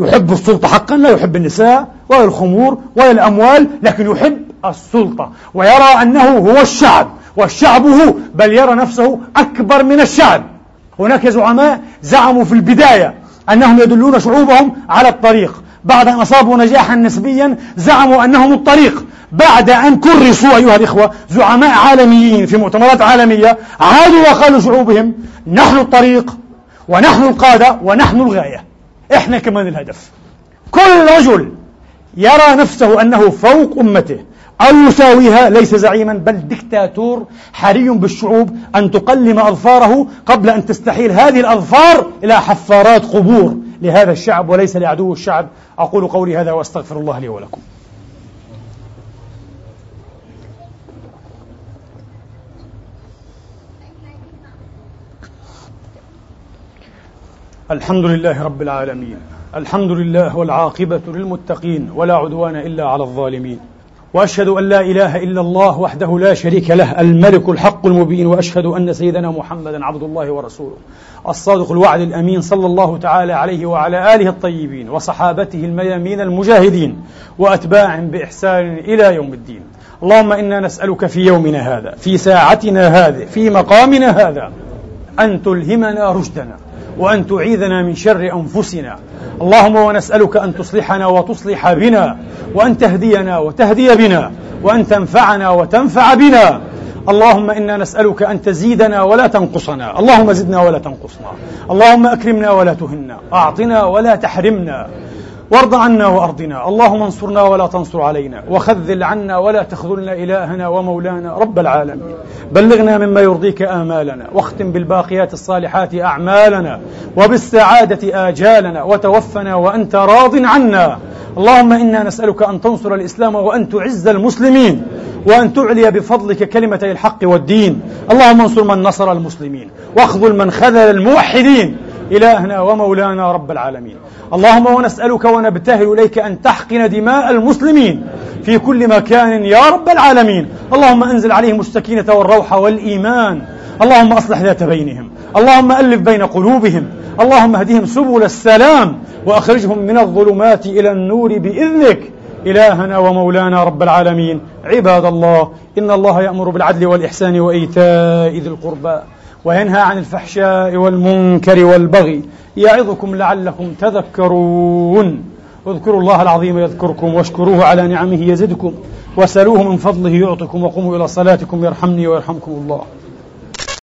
يحب السلطة حقا لا يحب النساء ولا الخمور ولا الأموال لكن يحب السلطة. ويرى أنه هو الشعب والشعب هو بل يرى نفسه أكبر من الشعب. هناك زعماء زعموا في البداية أنهم يدلون شعوبهم على الطريق. بعد أن أصابوا نجاحا نسبيا زعموا أنهم الطريق. بعد أن كرسوا أيها الإخوة زعماء عالميين في مؤتمرات عالمية عادوا وقالوا شعوبهم نحن الطريق ونحن القادة ونحن الغاية. إحنا كمان الهدف. كل رجل يرى نفسه أنه فوق أمته. أو يساويها ليس زعيما بل دكتاتور حري بالشعوب أن تقلم أظفاره قبل أن تستحيل هذه الأظفار إلى حفارات قبور. لهذا الشعب وليس لعدو الشعب. أقول قولي هذا وأستغفر الله لي ولكم. الحمد لله رب العالمين. الحمد لله والعاقبة للمتقين ولا عدوان إلا على الظالمين. وأشهد أن لا إله إلا الله وحده لا شريك له الملك الحق المبين وأشهد أن سيدنا محمدا عبد الله ورسوله الصادق الوعد الأمين صلى الله تعالى عليه وعلى آله الطيبين وصحابته الميامين المجاهدين واتباع بإحسان إلى يوم الدين. اللهم إنا نسألك في يومنا هذا في ساعتنا هذه في مقامنا هذا أن تلهمنا رشدنا. وأن تعيذنا من شر أنفسنا. اللهم ونسألك أن تصلحنا وتصلح بنا وأن تهدينا وتهدي بنا وأن تنفعنا وتنفع بنا. اللهم إنا نسألك أن تزيدنا ولا تنقصنا، اللهم زدنا ولا تنقصنا، اللهم أكرمنا ولا تهنا، أعطنا ولا تحرمنا، وارض عنا وأرضنا، اللهم انصرنا ولا تنصر علينا، وخذل عنا ولا تخذلنا إلهنا ومولانا رب العالمين. بلغنا مما يرضيك آمالنا، واختم بالباقيات الصالحات أعمالنا، وبالسعادة آجالنا، وتوفنا وأنت راض عنا. اللهم إنا نسألك أن تنصر الإسلام وأن تعز المسلمين، وأن تعلي بفضلك كلمتي الحق والدين. اللهم انصر من نصر المسلمين، واخذل من خذل الموحدين. إلهنا ومولانا رب العالمين. اللهم ونسألك ونبتهل إليك أن تحقن دماء المسلمين في كل مكان يا رب العالمين. اللهم أنزل عليهم السكينة والروح والإيمان. اللهم أصلح ذات بينهم. اللهم ألف بين قلوبهم. اللهم اهدهم سبل السلام وأخرجهم من الظلمات إلى النور بإذنك. إلهنا ومولانا رب العالمين. عباد الله إن الله يأمر بالعدل والإحسان وإيتاء ذي القربى. وينهى عن الفحشاء والمنكر والبغي يعظكم لعلكم تذكرون. اذكروا الله العظيم يذكركم واشكروه على نعمه يزدكم وسلوه من فضله يعطكم وقوموا إلى صلاتكم يرحمني ويرحمكم الله.